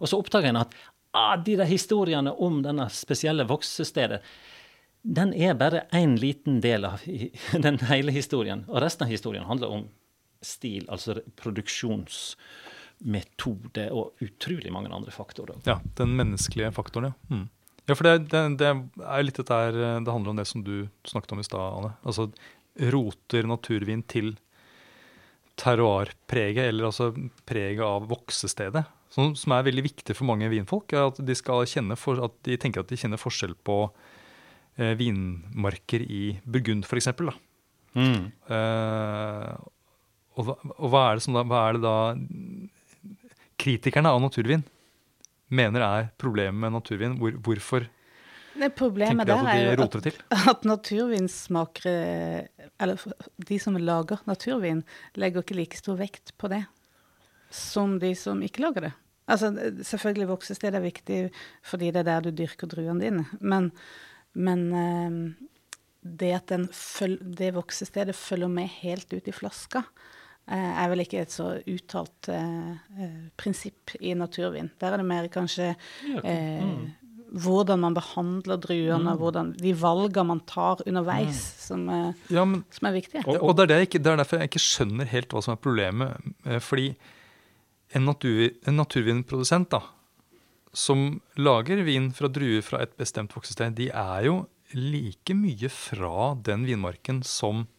Og så oppdager han at ah, de der historiene om denne spesielle voksestedet, den er bare én liten del av (laughs) den hele historien. Og resten av historien handler om stil, altså produksjons metode og utrolig mange andre faktorer. Ja, den menneskelige faktoren, ja. Mm. Ja, for det, det, det, er litt dette her, det handler om det som du snakket om i stad, Anne. Altså roter naturvin til terroirpreget, eller altså preget av voksestedet. Som, som, er veldig viktig for mange vinfolk, er at de skal for, at de tenker at de kjenner forskjell på eh, vinmarker i Burgund, f.eks. Mm. Eh, og, og hva, er det som da, hva er det da kritikerne av naturvin mener er problemet med naturvin. Hvor, hvorfor det problemet der er jo at, at naturvinsmakere, eller de som lager naturvin, legger ikke like stor vekt på det som de som ikke lager det. Altså, Selvfølgelig voksested er viktig fordi det er der du dyrker druene dine, men, men eh, det at den, det voksestedet følger med helt ut i flaska, er vel ikke et så uttalt eh, eh, prinsipp i naturvin. Der er det mer kanskje eh, mm. hvordan man behandler druene, mm. hvordan, de valgene man tar underveis, mm. som, eh, ja, men, som, er viktige. Og, og det, er det, ikke, det, er derfor jeg ikke skjønner helt hva som er problemet. Eh, fordi en, natur, en naturvinprodusent da, som lager vin fra druer fra et bestemt voksested, de er jo like mye fra den vinmarken som eh,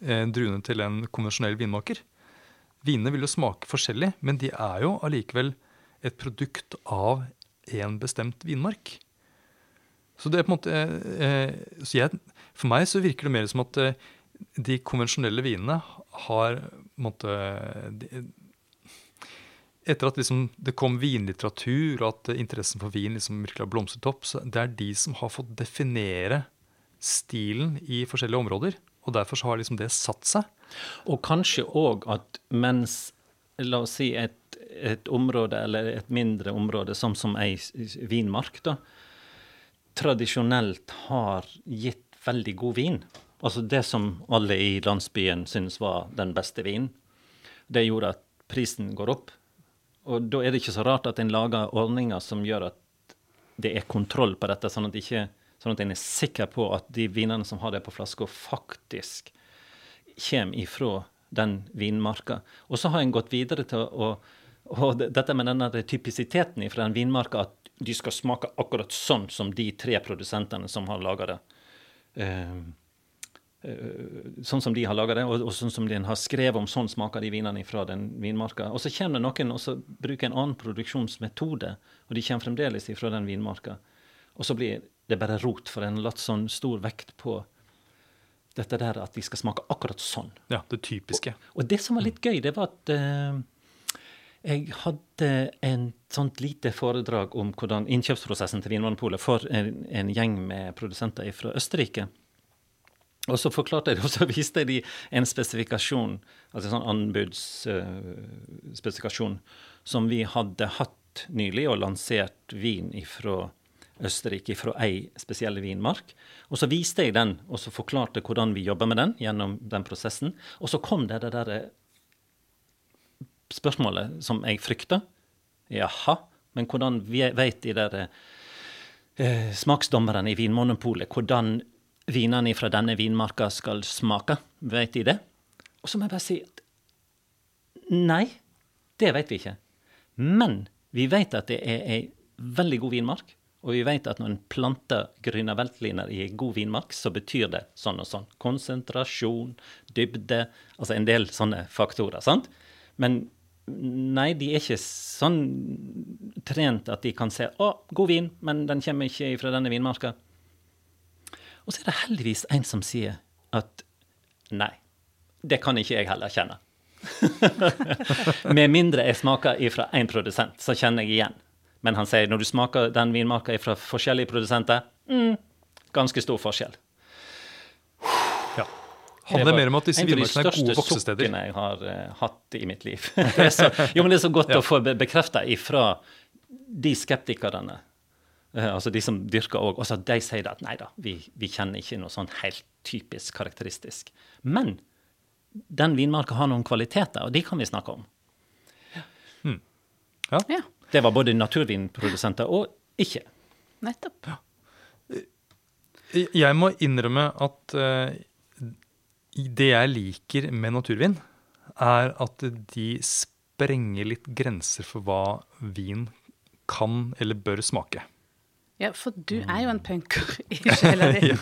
druene til en konvensjonell vinmaker. Vinene vil jo smake forskjellig, men de er jo allikevel et produkt av en bestemt vinmark. Så det er på en måte eh, jeg, For meg så virker det mer som at eh, de konvensjonelle vinene har måtte, Etter at liksom det kom vinlitteratur, og at interessen for vin liksom virkelig har blomstret opp, så det er de som har fått definere stilen i forskjellige områder. Og derfor så har liksom det satt seg. Og kanskje òg at mens, la oss si, et, et, område, eller et mindre område, som, som ei vinmark, da, tradisjonelt har gitt veldig god vin, altså det som alle i landsbyen syns var den beste vinen, det gjorde at prisen går opp. Og da er det ikke så rart at en lager ordninger som gjør at det er kontroll på dette, sånn at ikke Sånn at en er sikker på at de vinene som har det på flaska, faktisk kommer ifra den vinmarka. Og så har en gått videre til å og dette med denne typisiteten fra den vinmarka, at de skal smake akkurat sånn som de tre produsentene som har laga det. Uh, sånn som de har laga det, og, og, sånn som de har skrevet om sånn smaker de vinene fra den vinmarka. Og så kommer det noen og så bruker en annen produksjonsmetode, og de kommer fremdeles fra den vinmarka. Og så blir det er bare rot, for en har lagt sånn stor vekt på dette der at de skal smake akkurat sånn. Ja, det typiske. Og, og det som var litt gøy, det var at uh, jeg hadde en sånt lite foredrag om hvordan innkjøpsprosessen til Vinmonopolet for en, en, gjeng med produsenter fra Østerrike. Og så forklarte jeg det, og så viste jeg de en spesifikasjon, altså en sånn anbudsspesifikasjon, uh, som vi hadde hatt nylig, og lansert vin ifra Østerrike fra ei spesiell vinmark. Og så viste jeg den, og så forklarte hvordan vi jobber med den gjennom den prosessen. Og så kom det det der eh, spørsmålet som jeg frykta. Jaha, men hvordan vet de der eh, smaksdommerne i Vinmonopolet hvordan vinene fra denne vinmarka skal smake vet de det? Og så må jeg bare si at nei, det vet vi ikke. Men vi vet at det er ei veldig god vinmark. Og vi vet at når en planter grønne veltliner i god vinmark, så betyr det sånn og sånn. Konsentrasjon, dybde, altså en del sånne faktorer. sant? Men nei, de er ikke sånn trent at de kan se å, god vin, men den kommer ikke fra denne vinmarka. Og så er det heldigvis en som sier at nei, det kan ikke jeg heller kjenne. (laughs) Med mindre jeg smaker ifra én produsent, så kjenner jeg igjen. Men han sier når du smaker den vinmarka fra forskjellige produsenter, mm, ganske stor forskjell. Ja. Handler mer om at disse en av de vinmarkene er gode største voksesteder. sukkene jeg har uh, hatt i mitt liv. (laughs) det er så, jo, men det er så godt Ja. å få be bekrefta ifra de skeptikerne, uh, altså de som dyrker òg, også at de sier at nei da, vi, vi kjenner ikke noe sånn helt typisk karakteristisk. Men den vinmarka har noen kvaliteter, og de kan vi snakke om. Ja, Ja, Det var både naturvinprodusenter og ikke. nettopp. Jeg må innrømme at eh, det jeg liker med naturvin, er at de sprenger litt grenser for hva vin kan eller bør smake. Ja, for du er jo en punker i sjela di. (laughs)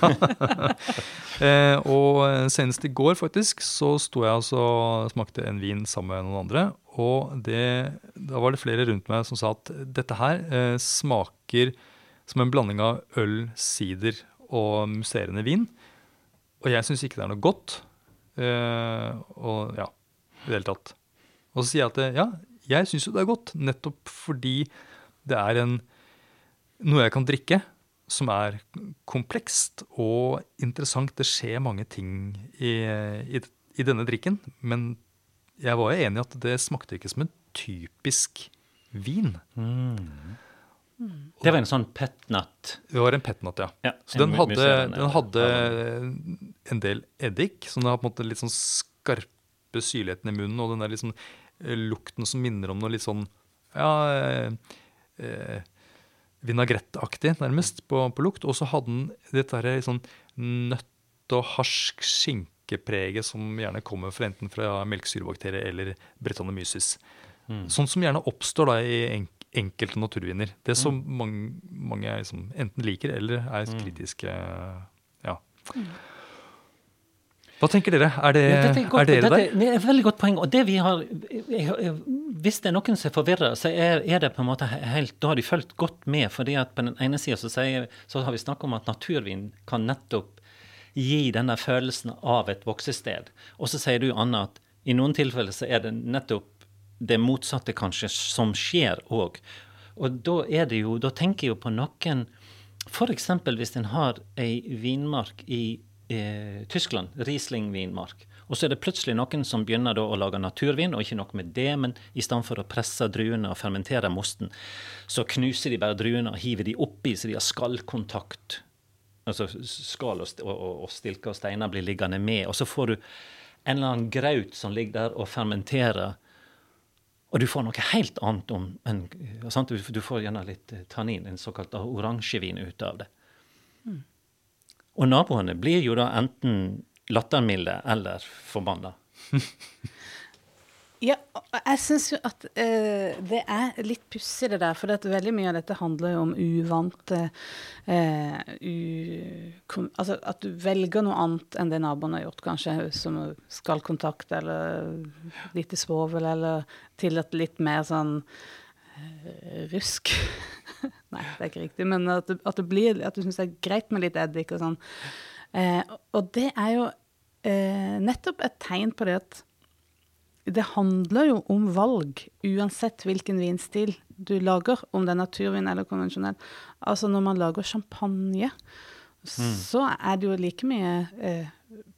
Eh, og senest i går faktisk så sto jeg altså og smakte en vin sammen med noen andre. Og det, da var det flere rundt meg som sa at dette her eh, smaker som en blanding av øl, sider og musserende vin. Og jeg syns ikke det er noe godt. Eh, og ja, i det hele tatt. Og så sier jeg at eh, ja, jeg syns jo det er godt, nettopp fordi det er en, noe jeg kan drikke som er komplekst og interessant. Det skjer mange ting i, i, i denne drikken, men jeg var jo enig i at det smakte ikke som en typisk vin. Det var en sånn petnat. Det var en petnat, ja. Ja, Så den hadde, den hadde en del eddik, så den har på en måte litt sånn skarpe syrligheten i munnen, og den der liksom lukten som minner om noe litt sånn ja, eh, eh, vinagrettaktig nærmest på, på lukt. Og så hadde den dette her sånn nøtt- og harsk skinkepreget som gjerne kommer fra enten fra melkesyrebakterier eller brettanomyces. Sånn som gjerne oppstår da i en, enkelte naturviner. Det som mange, mange er liksom, enten liker eller er kritiske Ja. Hva tenker dere? Er, det, Ja, er, godt, er dere dette der? er et veldig godt poeng. Og det vi har, jeg, jeg, hvis det er noen som er forvirra, så er, er det på en måte helt Da har de fulgt godt med. fordi at på den ene sida så, så har vi snakka om at naturvin kan nettopp gi denne følelsen av et voksested. Og så sier du, Anna, at i noen tilfeller så er det nettopp det motsatte kanskje som skjer òg. Og da er det jo Da tenker jeg jo på noen F.eks. hvis en har ei vinmark i eh, Tyskland, Riesling-vinmark, og så er det plutselig noen som begynner å lage naturvin, og ikke noe med det, men i stedet for å presse druene og fermentere mosten, så knuser de bare druene og hiver de oppi så de har skallkontakt. Altså skall og, og, og, stilker og steiner blir liggende med, og så får du en eller annen graut som ligger der og fermenterer. Og du får noe helt annet om en, sant? Du, får gjerne litt eh, tannin, en såkalt oransjevin, ut av det. Og naboene blir jo da enten lattermilde eller forbanna. (laughs) Ja, jeg syns jo at eh, det er litt pussig det der, for at veldig mye av dette handler jo om uvante eh, u, Altså at du velger noe annet enn det naboen har gjort, kanskje, som skallkontakt eller lite svovel, eller tillatt litt mer sånn eh, rusk. (laughs) Nei, det er ikke riktig, men at, det at du syns det er greit med litt eddik og sånn. Eh, og det er jo eh, nettopp et tegn på det at det handler jo om valg, uansett hvilken vinstil du lager, om det er naturvin eller konvensjonell. Altså når man lager champagne, så er det jo like mye eh,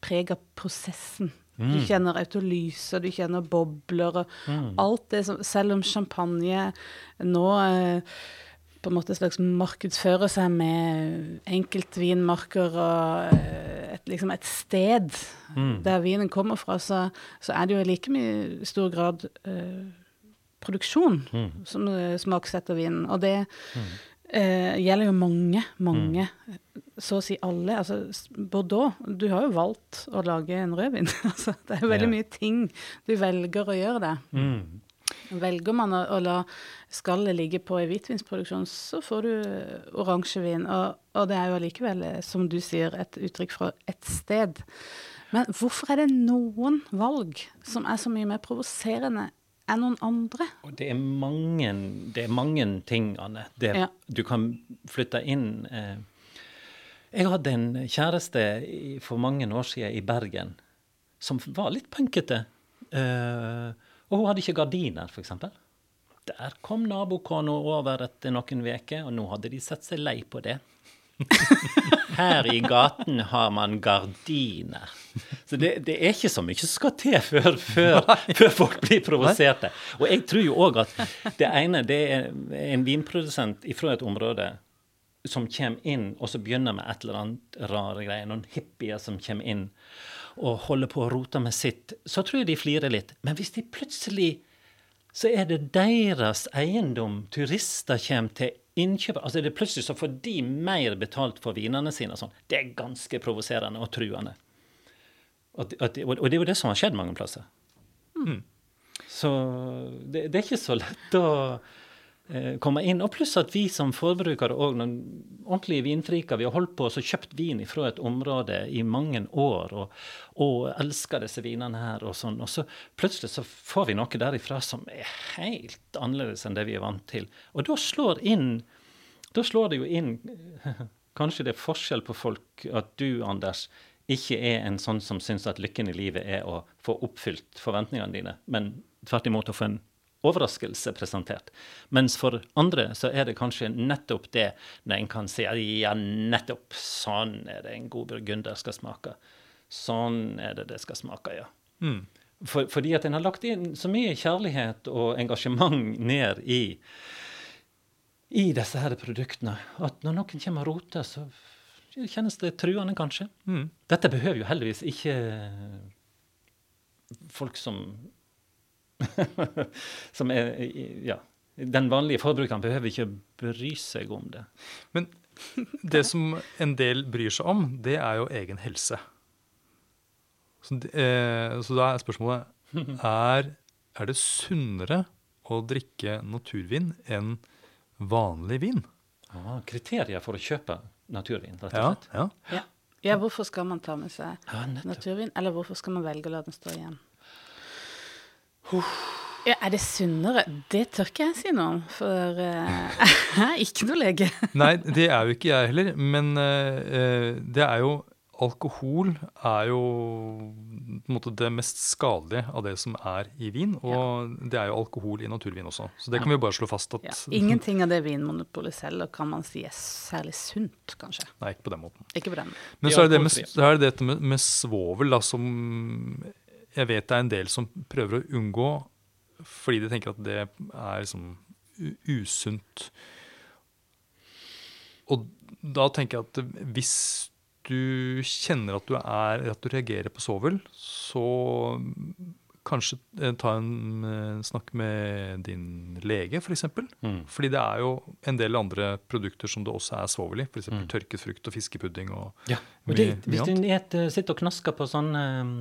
preg av prosessen. Du kjenner autolyser, du kjenner bobler og alt det som Selv om champagne nå eh, på en måte slags markedsføre seg med enkeltvinmarker og eh, et, liksom et sted der vinen kommer fra, så, så er det jo i like mye stor grad eh, produksjon som eh, smaksetter vinen. Og det Eh, gjelder jo mange, mange. Så å si alle. Altså, Bordeaux, du har jo valgt å lage en rødvin. (laughs) altså, det er jo veldig Ja. mye ting du velger å gjøre det. Mm. Velger man å, å la skallet ligge på i hvitvinsproduksjon, så får du oransjevin. Og, og det er jo allikevel, eh, som du sier, et uttrykk fra et sted. Men hvorfor er det noen valg som er så mye mer provoserende enn noen andre? Og det er mange, det er mange ting, Anne. Det, Ja. Du kan flytte inn eh. Jeg hadde en kjæreste i, for mange år siden i Bergen som var litt punkete. Eh, og hun hadde ikke gardiner, f.eks. Der kom nabokona over etter noen uker, og nå hadde de sett seg lei på det. (laughs) Her i gaten har man gardiner. Så det, det er ikke så mye som skal til før, før, før folk blir provoserte. Og jeg tror jo òg at det ene det er en vinprodusent fra et område som kommer inn og så begynner med et eller annet rare greier. Noen hippier som kommer inn og holder på å rote med sitt. Så tror jeg de flirer litt. Men hvis de plutselig så er det deres eiendom turister kommer til innkjøp Altså det er plutselig så får de mer betalt for vinene sine. Sånn. Det er ganske provoserende og truende. Og, det- er jo det som har skjedd mange plasser. Så det, det er ikke så lett å komme inn. Og pluss at vi som forbrukere òg, ordentlige vinfriker, vi har holdt på og kjøpt vin fra et område i mange år og, og elsker disse vinene her og sånn. Og så plutselig så får vi noe derifra som er helt annerledes enn det vi er vant til. Og da slår inn Da slår det jo inn (laughs) Kanskje det er forskjell på folk at du, Anders, ikke er en sånn som syns at lykken i livet er å få oppfylt forventningene dine, men tvert imot å få en overraskelse presentert. Mens for andre så er det kanskje nettopp det når en kan si ja, nettopp sånn er det en god burgunder skal smake. Sånn er det det skal smake, ja. For, fordi at en har lagt inn så mye kjærlighet og engasjement ned i i disse her produktene. At når noen kommer og roter, så kjennes det truende, kanskje. Mm. Dette behøver jo heldigvis ikke folk som (laughs) Som er Ja. Den vanlige forbrukeren behøver ikke bry seg om det. Men det som en del bryr seg om, det er jo egen helse. Så, det- eh, så da er spørsmålet er, er det sunnere å drikke naturvin enn vanlig vin? Ah, kriterier for å kjøpe naturvin, rett og slett. ja. Ja. ja, hvorfor skal man ta med seg Ja, naturvin, eller hvorfor skal man velge å la den stå igjen? Ja, er det sunnere? Det tør ikke jeg si noe om, for uh, (laughs) jeg er ikke noe lege. Nei, det er jo ikke jeg heller. Men eh, eh, det er jo Alkohol er jo på en måte det mest skadelige av det som er i vin. Og det er jo alkohol i naturvin også. Så det kan vi jo bare slå fast at Ja. Ingenting av det Vinmonopolet selger kan man si er særlig sunt, kanskje. Nei, ikke på den måten. Ikke på den. Men så er det, det med, er det dette med, med svovel, da, som jeg vet det er en del som prøver å unngå fordi de tenker at det er liksom usunt. Og da tenker jeg at hvis du kjenner at du, er, at du reagerer på sovel, så kanskje eh, ta en eh, snakk med din lege, f.eks. For eksempel. Mm. Fordi det er jo en del andre produkter som det også er svovel i. F.eks. Mm. tørket frukt og fiskepudding. og Ja. Og det, hvis du et, sitter og knasker på sånn um,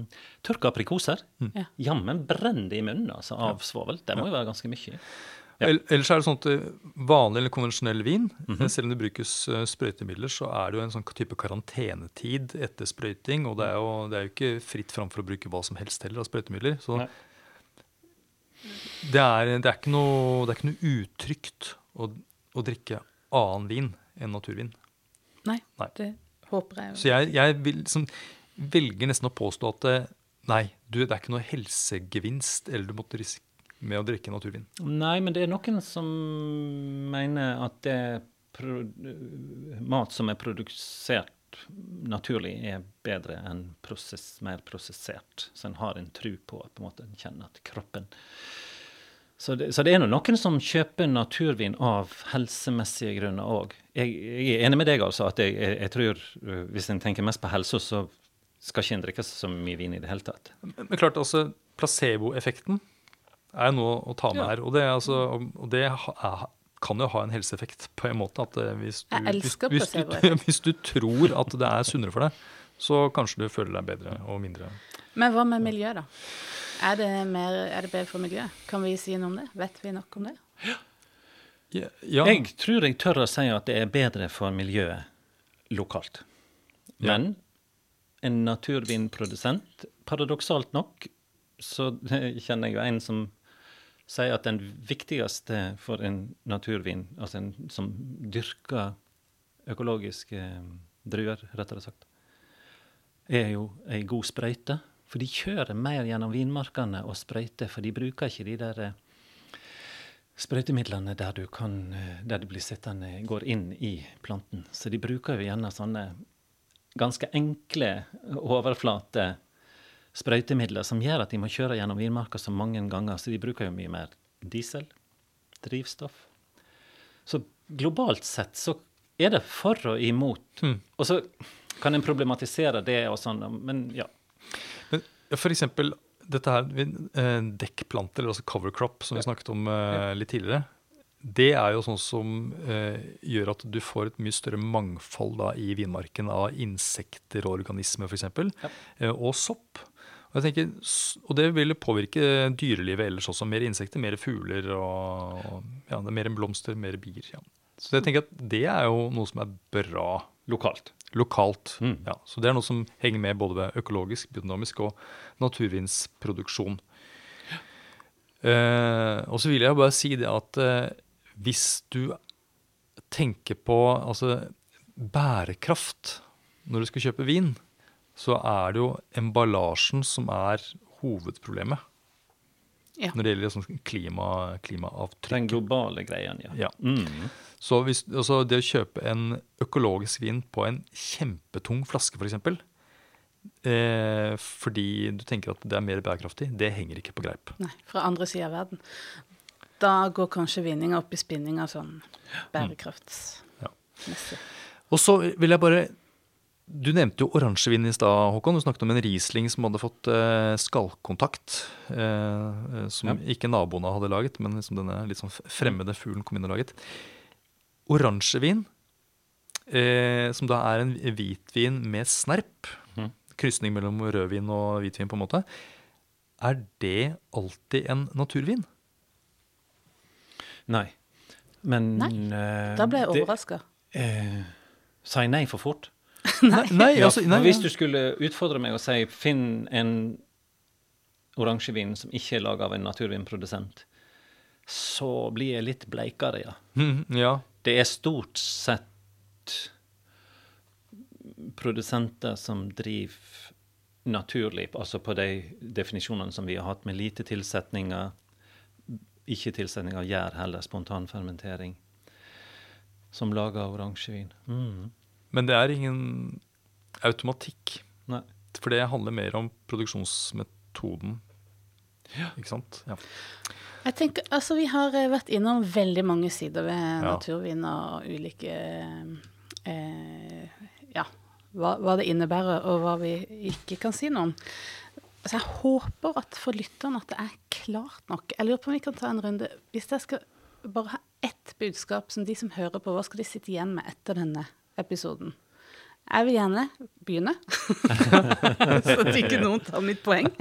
tørka aprikoser, mm. jammen brenner det i munnen altså, av svovel. Det må jo være ganske mye. Ja. Ellers er det sånn at eh, vanlig eller konvensjonell vin, mm -hmm. selv om det brukes eh, sprøytemidler, så er det jo en sånn type karantenetid etter sprøyting. Og det er, jo, det er jo ikke fritt fram for å bruke hva som helst heller av sprøytemidler. Så det er, det, er ikke noe, det er ikke noe utrygt å, å drikke annen vin enn naturvin. Nei, Nei. det håper jeg jo. Så jeg, jeg vil, liksom, velger nesten å påstå at nei, du, det er ikke noe helsegevinst eller du måtte risikere med å drikke naturvin. Nei, men det er noen som mener at det mat som er produsert naturlig, er bedre enn prosess, mer prosessert. Så en har en tro på at på en måte en kjenner at kroppen så det, så det er nå noen som kjøper naturvin av helsemessige grunner òg. Jeg, jeg er enig med deg, altså, at jeg, jeg, jeg tror øh, hvis en tenker mest på helse, så skal ikke en drikke så mye vin i det hele tatt. Men men klart, altså, placeboeffekten er noe å ta med Ja. her. Og det, er altså, og det ha- er, kan jo ha en helseeffekt på en måte. At eh, hvis du, Jeg hvis, hvis, du, (laughs) hvis du tror at det er sunnere for deg, så kanskje du føler deg bedre og mindre Men hva med miljø, da? Er det, mer, er det bedre for miljøet? Kan vi si noe om det? Vet vi nok om det? Ja, ja. Jeg tror jeg tør å si at det er bedre for miljøet lokalt. Ja. Men en naturvinprodusent, paradoksalt nok, så (laughs) kjenner jeg jo en som sier at den viktigste for en naturvin, altså en som dyrker økologiske druer, rettere sagt, er jo ei god sprøyte. For de kjører mer gjennom vinmarkene og sprøyter, for de bruker ikke de der eh, sprøytemidlene der du kan, eh, der det blir sittende, går inn i planten. Så de bruker jo gjerne sånne ganske enkle, overflate sprøytemidler som gjør at de må kjøre gjennom vinmarka så mange ganger. Så de bruker jo mye mer diesel, drivstoff. Så globalt sett så er det for og imot. Mm. Og så kan en problematisere det og sånn, men ja. Men for eksempel dette her, eh, dekkplanter, eller altså cover crop, som vi snakket om uh, litt tidligere. Det er jo sånn som eh, gjør at du får et mye større mangfold da, i vinmarken av insekter og organismer f.eks. Ja. Eh, og sopp. Og, jeg tenker, og det vil påvirke dyrelivet ellers også. Mer insekter, mer fugler og, og ja, er mer blomster, mer bier. Ja. Så jeg tenker at det er jo noe som er bra Lokalt. lokalt. Mm. Ja, så det er noe som henger med både ved økologisk, biodynamisk og naturvinsproduksjon. Uh, og så vil jeg bare si det at uh, hvis du tenker på altså, bærekraft når du skal kjøpe vin, så er det jo emballasjen som er hovedproblemet Ja. når det gjelder sånn klima, klimaavtrykk. Den globale greien, ja. Ja. Mm. Så hvis, altså det å kjøpe en økologisk vin på en kjempetung flaske, f.eks., eh, fordi du tenker at det er mer bærekraftig, det henger ikke på greip. Nei, fra andre sida av verden. Da går kanskje vinninga opp i spinninga sånn bærekraftsmessig. Og så vil jeg bare Du nevnte jo oransjevin i stad, Håkon. Du snakket om en Riesling som hadde fått eh, skallkontakt. Eh, eh, som Ja. ikke naboene hadde laget, men som denne litt sånn fremmede fuglen kom inn og laget. Oransjevin, eh, som da er en hvitvin med snerp, Mhm. krysning mellom rødvin og hvitvin, på en måte, er det alltid en naturvin? Nei. Men Nei, eh, Da ble jeg overraska. Eh, sa jeg nei for fort? (laughs) Nei, nei, altså, nei, hvis du skulle utfordre meg og si finn en oransjevin som ikke er laga av en naturvinprodusent, så blir jeg litt bleikere, ja. Mhm, ja. Det er stort sett produsenter som driver naturlig, altså på de definisjonene som vi har hatt, med lite tilsetninger, ikke tilsetning av gjær heller, spontanfermentering, som lager oransjevin. Mm. Men det er ingen automatikk. Nei. For det handler mer om produksjonsmetoden. Ikke sant? Ja. Jeg tenker, altså Vi har eh, vært innom veldig mange sider ved Ja. naturvin og ulike eh, Ja, hva, hva det innebærer, og hva vi ikke kan si noe om. Så jeg håper at for lytterne at det er klart nok. Jeg lurer på om vi kan ta en runde. Hvis jeg skal bare ha ett budskap som de som hører på, hva skal de sitte igjen med etter denne episoden? Jeg vil gjerne begynne, (laughs) så at ikke noen tar mitt poeng. (laughs)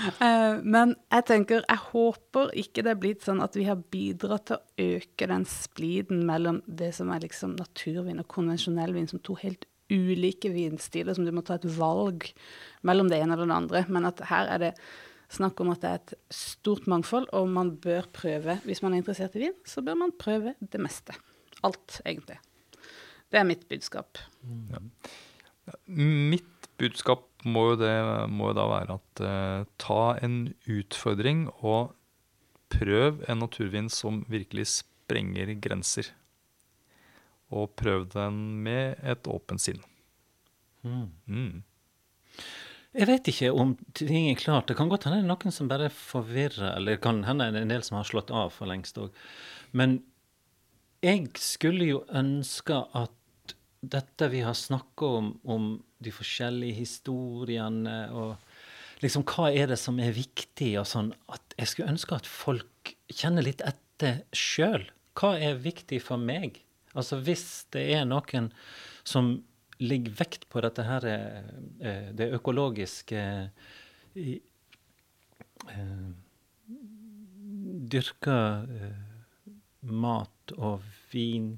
Eh, Men jeg tenker, jeg håper ikke det er blitt sånn at vi har bidratt til å øke den spliden mellom det som er liksom naturvin og konvensjonell vin, som to helt ulike vinstiler, som du må ta et valg mellom det ene eller det andre. Men at her er det snakk om at det er et stort mangfold, og man bør prøve, hvis man er interessert i vin, så bør man prøve det meste. Alt, egentlig. Det er mitt budskap. Mitt budskap må jo, det, må jo da være at eh, ta en utfordring og prøv en naturvin som virkelig sprenger grenser. Og prøv den med et åpent sinn. Mm. Mm. Jeg vet ikke om ting er klart. Det kan godt hende det er noen som bare forvirrer, eller det kan hende det er en del som har slått av for lengst òg. Men jeg skulle jo ønske at dette vi har snakka om, om de forskjellige historiene og liksom hva er det som er viktig og sånn, at jeg skulle ønske at folk kjenner litt etter sjøl. Hva er viktig for meg? Altså hvis det er noen som ligger vekt på dette her, eh, det økologiske i, eh, Dyrka eh, mat og vin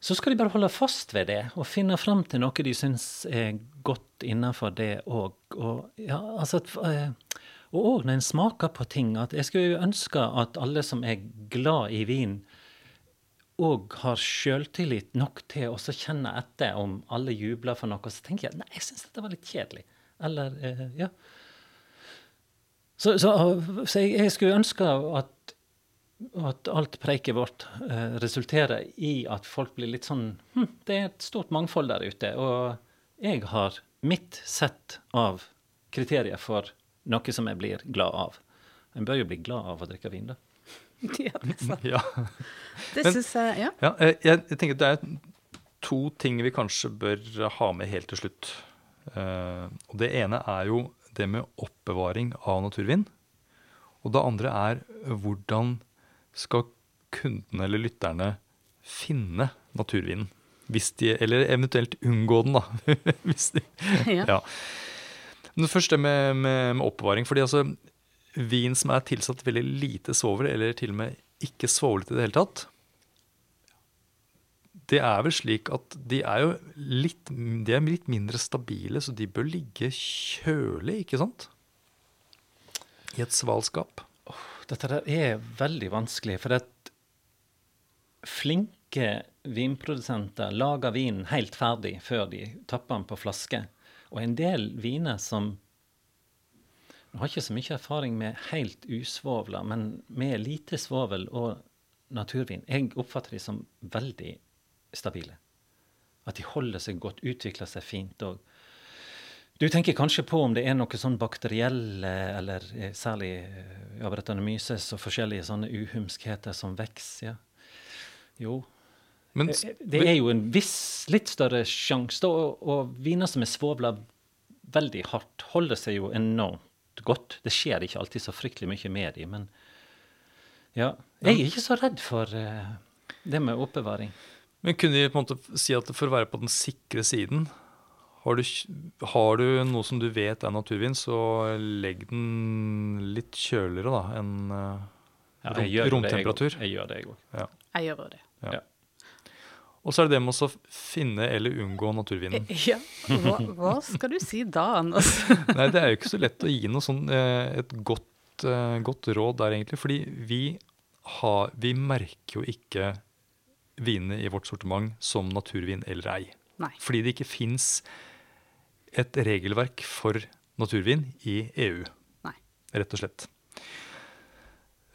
så skal de bare holde fast ved det og finne fram til noe de syns er godt innenfor det òg. Og, ja, altså, òg når en smaker på ting at Jeg skulle jo ønske at alle som er glad i vin, òg har sjøltillit nok til å kjenne etter om alle jubler for noe. Så tenker jeg nei, jeg syns dette var litt kjedelig. Eller, eh, ja. Så, så, så jeg, jeg skulle ønske at at alt preiket vårt eh, resulterer i at folk blir litt sånn hm, Det er et stort mangfold der ute. Og jeg har mitt sett av kriterier for noe som jeg blir glad av. En bør jo bli glad av å drikke vin, da. (laughs) Ja, det er sant. (laughs) Ja. Det Men- syns jeg Ja. Ja, jeg, jeg tenker det er to ting vi kanskje bør ha med helt til slutt. Eh, og Det ene er jo det med oppbevaring av naturvin. Og det andre er hvordan skal kundene eller lytterne finne naturvinen? Hvis de, eller eventuelt unngå den, da. (laughs) Hvis de, Ja. ja. Men først det med, med, med oppbevaring. fordi altså, vin som er tilsatt veldig lite svovel, eller til og med ikke svovlet i det hele tatt, det er vel slik at de er jo litt, de er litt mindre stabile, så de bør ligge kjølig, ikke sant? I et svalskap. Dette der er veldig vanskelig, for at flinke vinprodusenter lager vinen helt ferdig før de tapper den på flaske. Og en del viner som Nå har ikke så mye erfaring med helt usvovla, men med lite svovel og naturvin. Jeg oppfatter de som veldig stabile. At de holder seg godt, utvikler seg fint. og du tenker kanskje på om det er noe sånn bakterielle, eller eh, særlig eh, ja, Brettanomyces og forskjellige sånne uhumskheter som vokser. Ja. Jo. Men Eh, Det er jo en viss, litt større sjanse, da, og, og viner som er svovla veldig hardt, holder seg jo enormt godt. Det skjer ikke alltid så fryktelig mye med dem, men ja. Jeg er ikke så redd for det med oppbevaring. Men kunne de på en måte si at for å være på den sikre siden har du, har du noe som du vet er naturvin, så legg den litt kjøligere da, enn eh, Ja, rom, jeg gjør det, jeg romtemperatur. òg. Jeg gjør det, jeg òg. Jeg gjør det. Og så er det det med å finne eller unngå naturvinen. (laughs) Ja. Hva, hva skal du si da, Anders? (laughs) Nei, det er jo ikke så lett å gi noe sånn, eh, et godt, eh, godt råd der, egentlig. Fordi vi, har, vi merker jo ikke vinene i vårt sortiment som naturvin eller ei. Nei. Fordi det ikke fins et regelverk for naturvin i EU, Nei. rett og slett.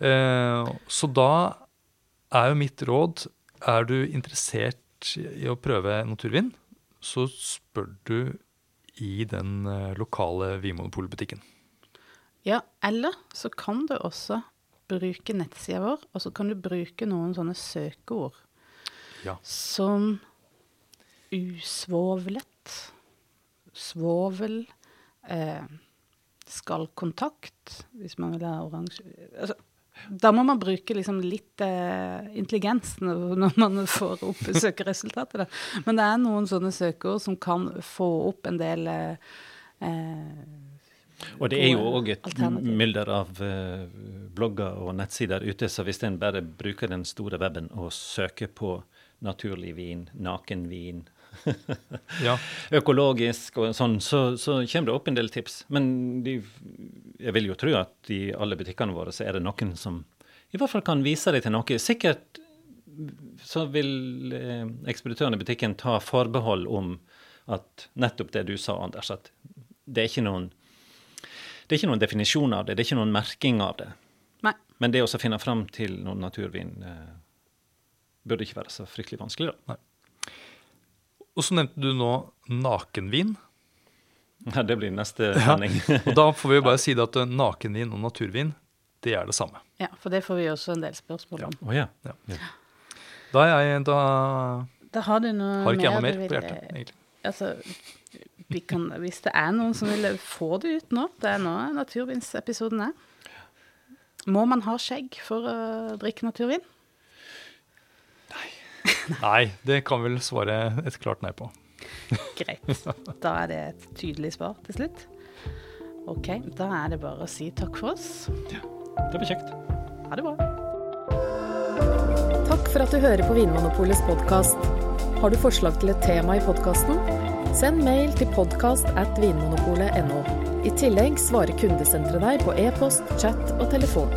Eh, så da er jo mitt råd Er du interessert i å prøve naturvin, så spør du i den eh, lokale vinmonopolbutikken. Ja, eller så kan du også bruke nettsida vår, og så kan du bruke noen sånne søkeord Ja. som usvovlet, svovel, eh, skallkontakt, hvis man vil ha oransje altså, Da må man bruke liksom litt eh, intelligens når man får opp søkeresultatet. Da. Men det er noen sånne søkeord som kan få opp en del eh, eh, Og det er jo òg et mylder av eh, blogger og nettsider ute, så hvis en bare bruker den store weben og søker på naturlig vin, nakenvin, Ja. (laughs) økologisk og sånn, så, så kommer det opp en del tips. Men de, jeg vil jo tro at i alle butikkene våre så er det noen som i hvert fall kan vise deg til noe. Sikkert så vil eh, ekspeditøren i butikken ta forbehold om at nettopp det du sa, Anders, at det er ikke noen det er ikke noen definisjon av det, det er ikke noen merking av det. Nei. Men det å finne fram til noen naturvin eh, burde ikke være så fryktelig vanskelig, da. Og så nevnte du nå nakenvin. Ja, det blir neste Ja. Og da får vi jo (laughs) bare si det at eh, nakenvin og naturvin, det er det samme. Ja, for det får vi også en del spørsmål om. Å ja. Da, er jeg, da Da har du noe har ikke jeg noe mer på hjertet, egentlig. Altså, vi kan, hvis det er noen som vil få det ut nå Det er nå naturvinsepisoden er. Må man ha skjegg for å drikke naturvin? (laughs) Nei, det kan vel svare et klart nei på. Greit. Da er det et tydelig svar til slutt. Ok, da er det bare å si takk for oss. Ja, Det blir kjekt. Ha det bra. Takk for at du hører på Vinmonopolets podkast. Har du forslag til et tema i podkasten? Send mail til podkast at vinmonopolet.no. I tillegg svarer kundesenteret deg på e-post, chat og telefon.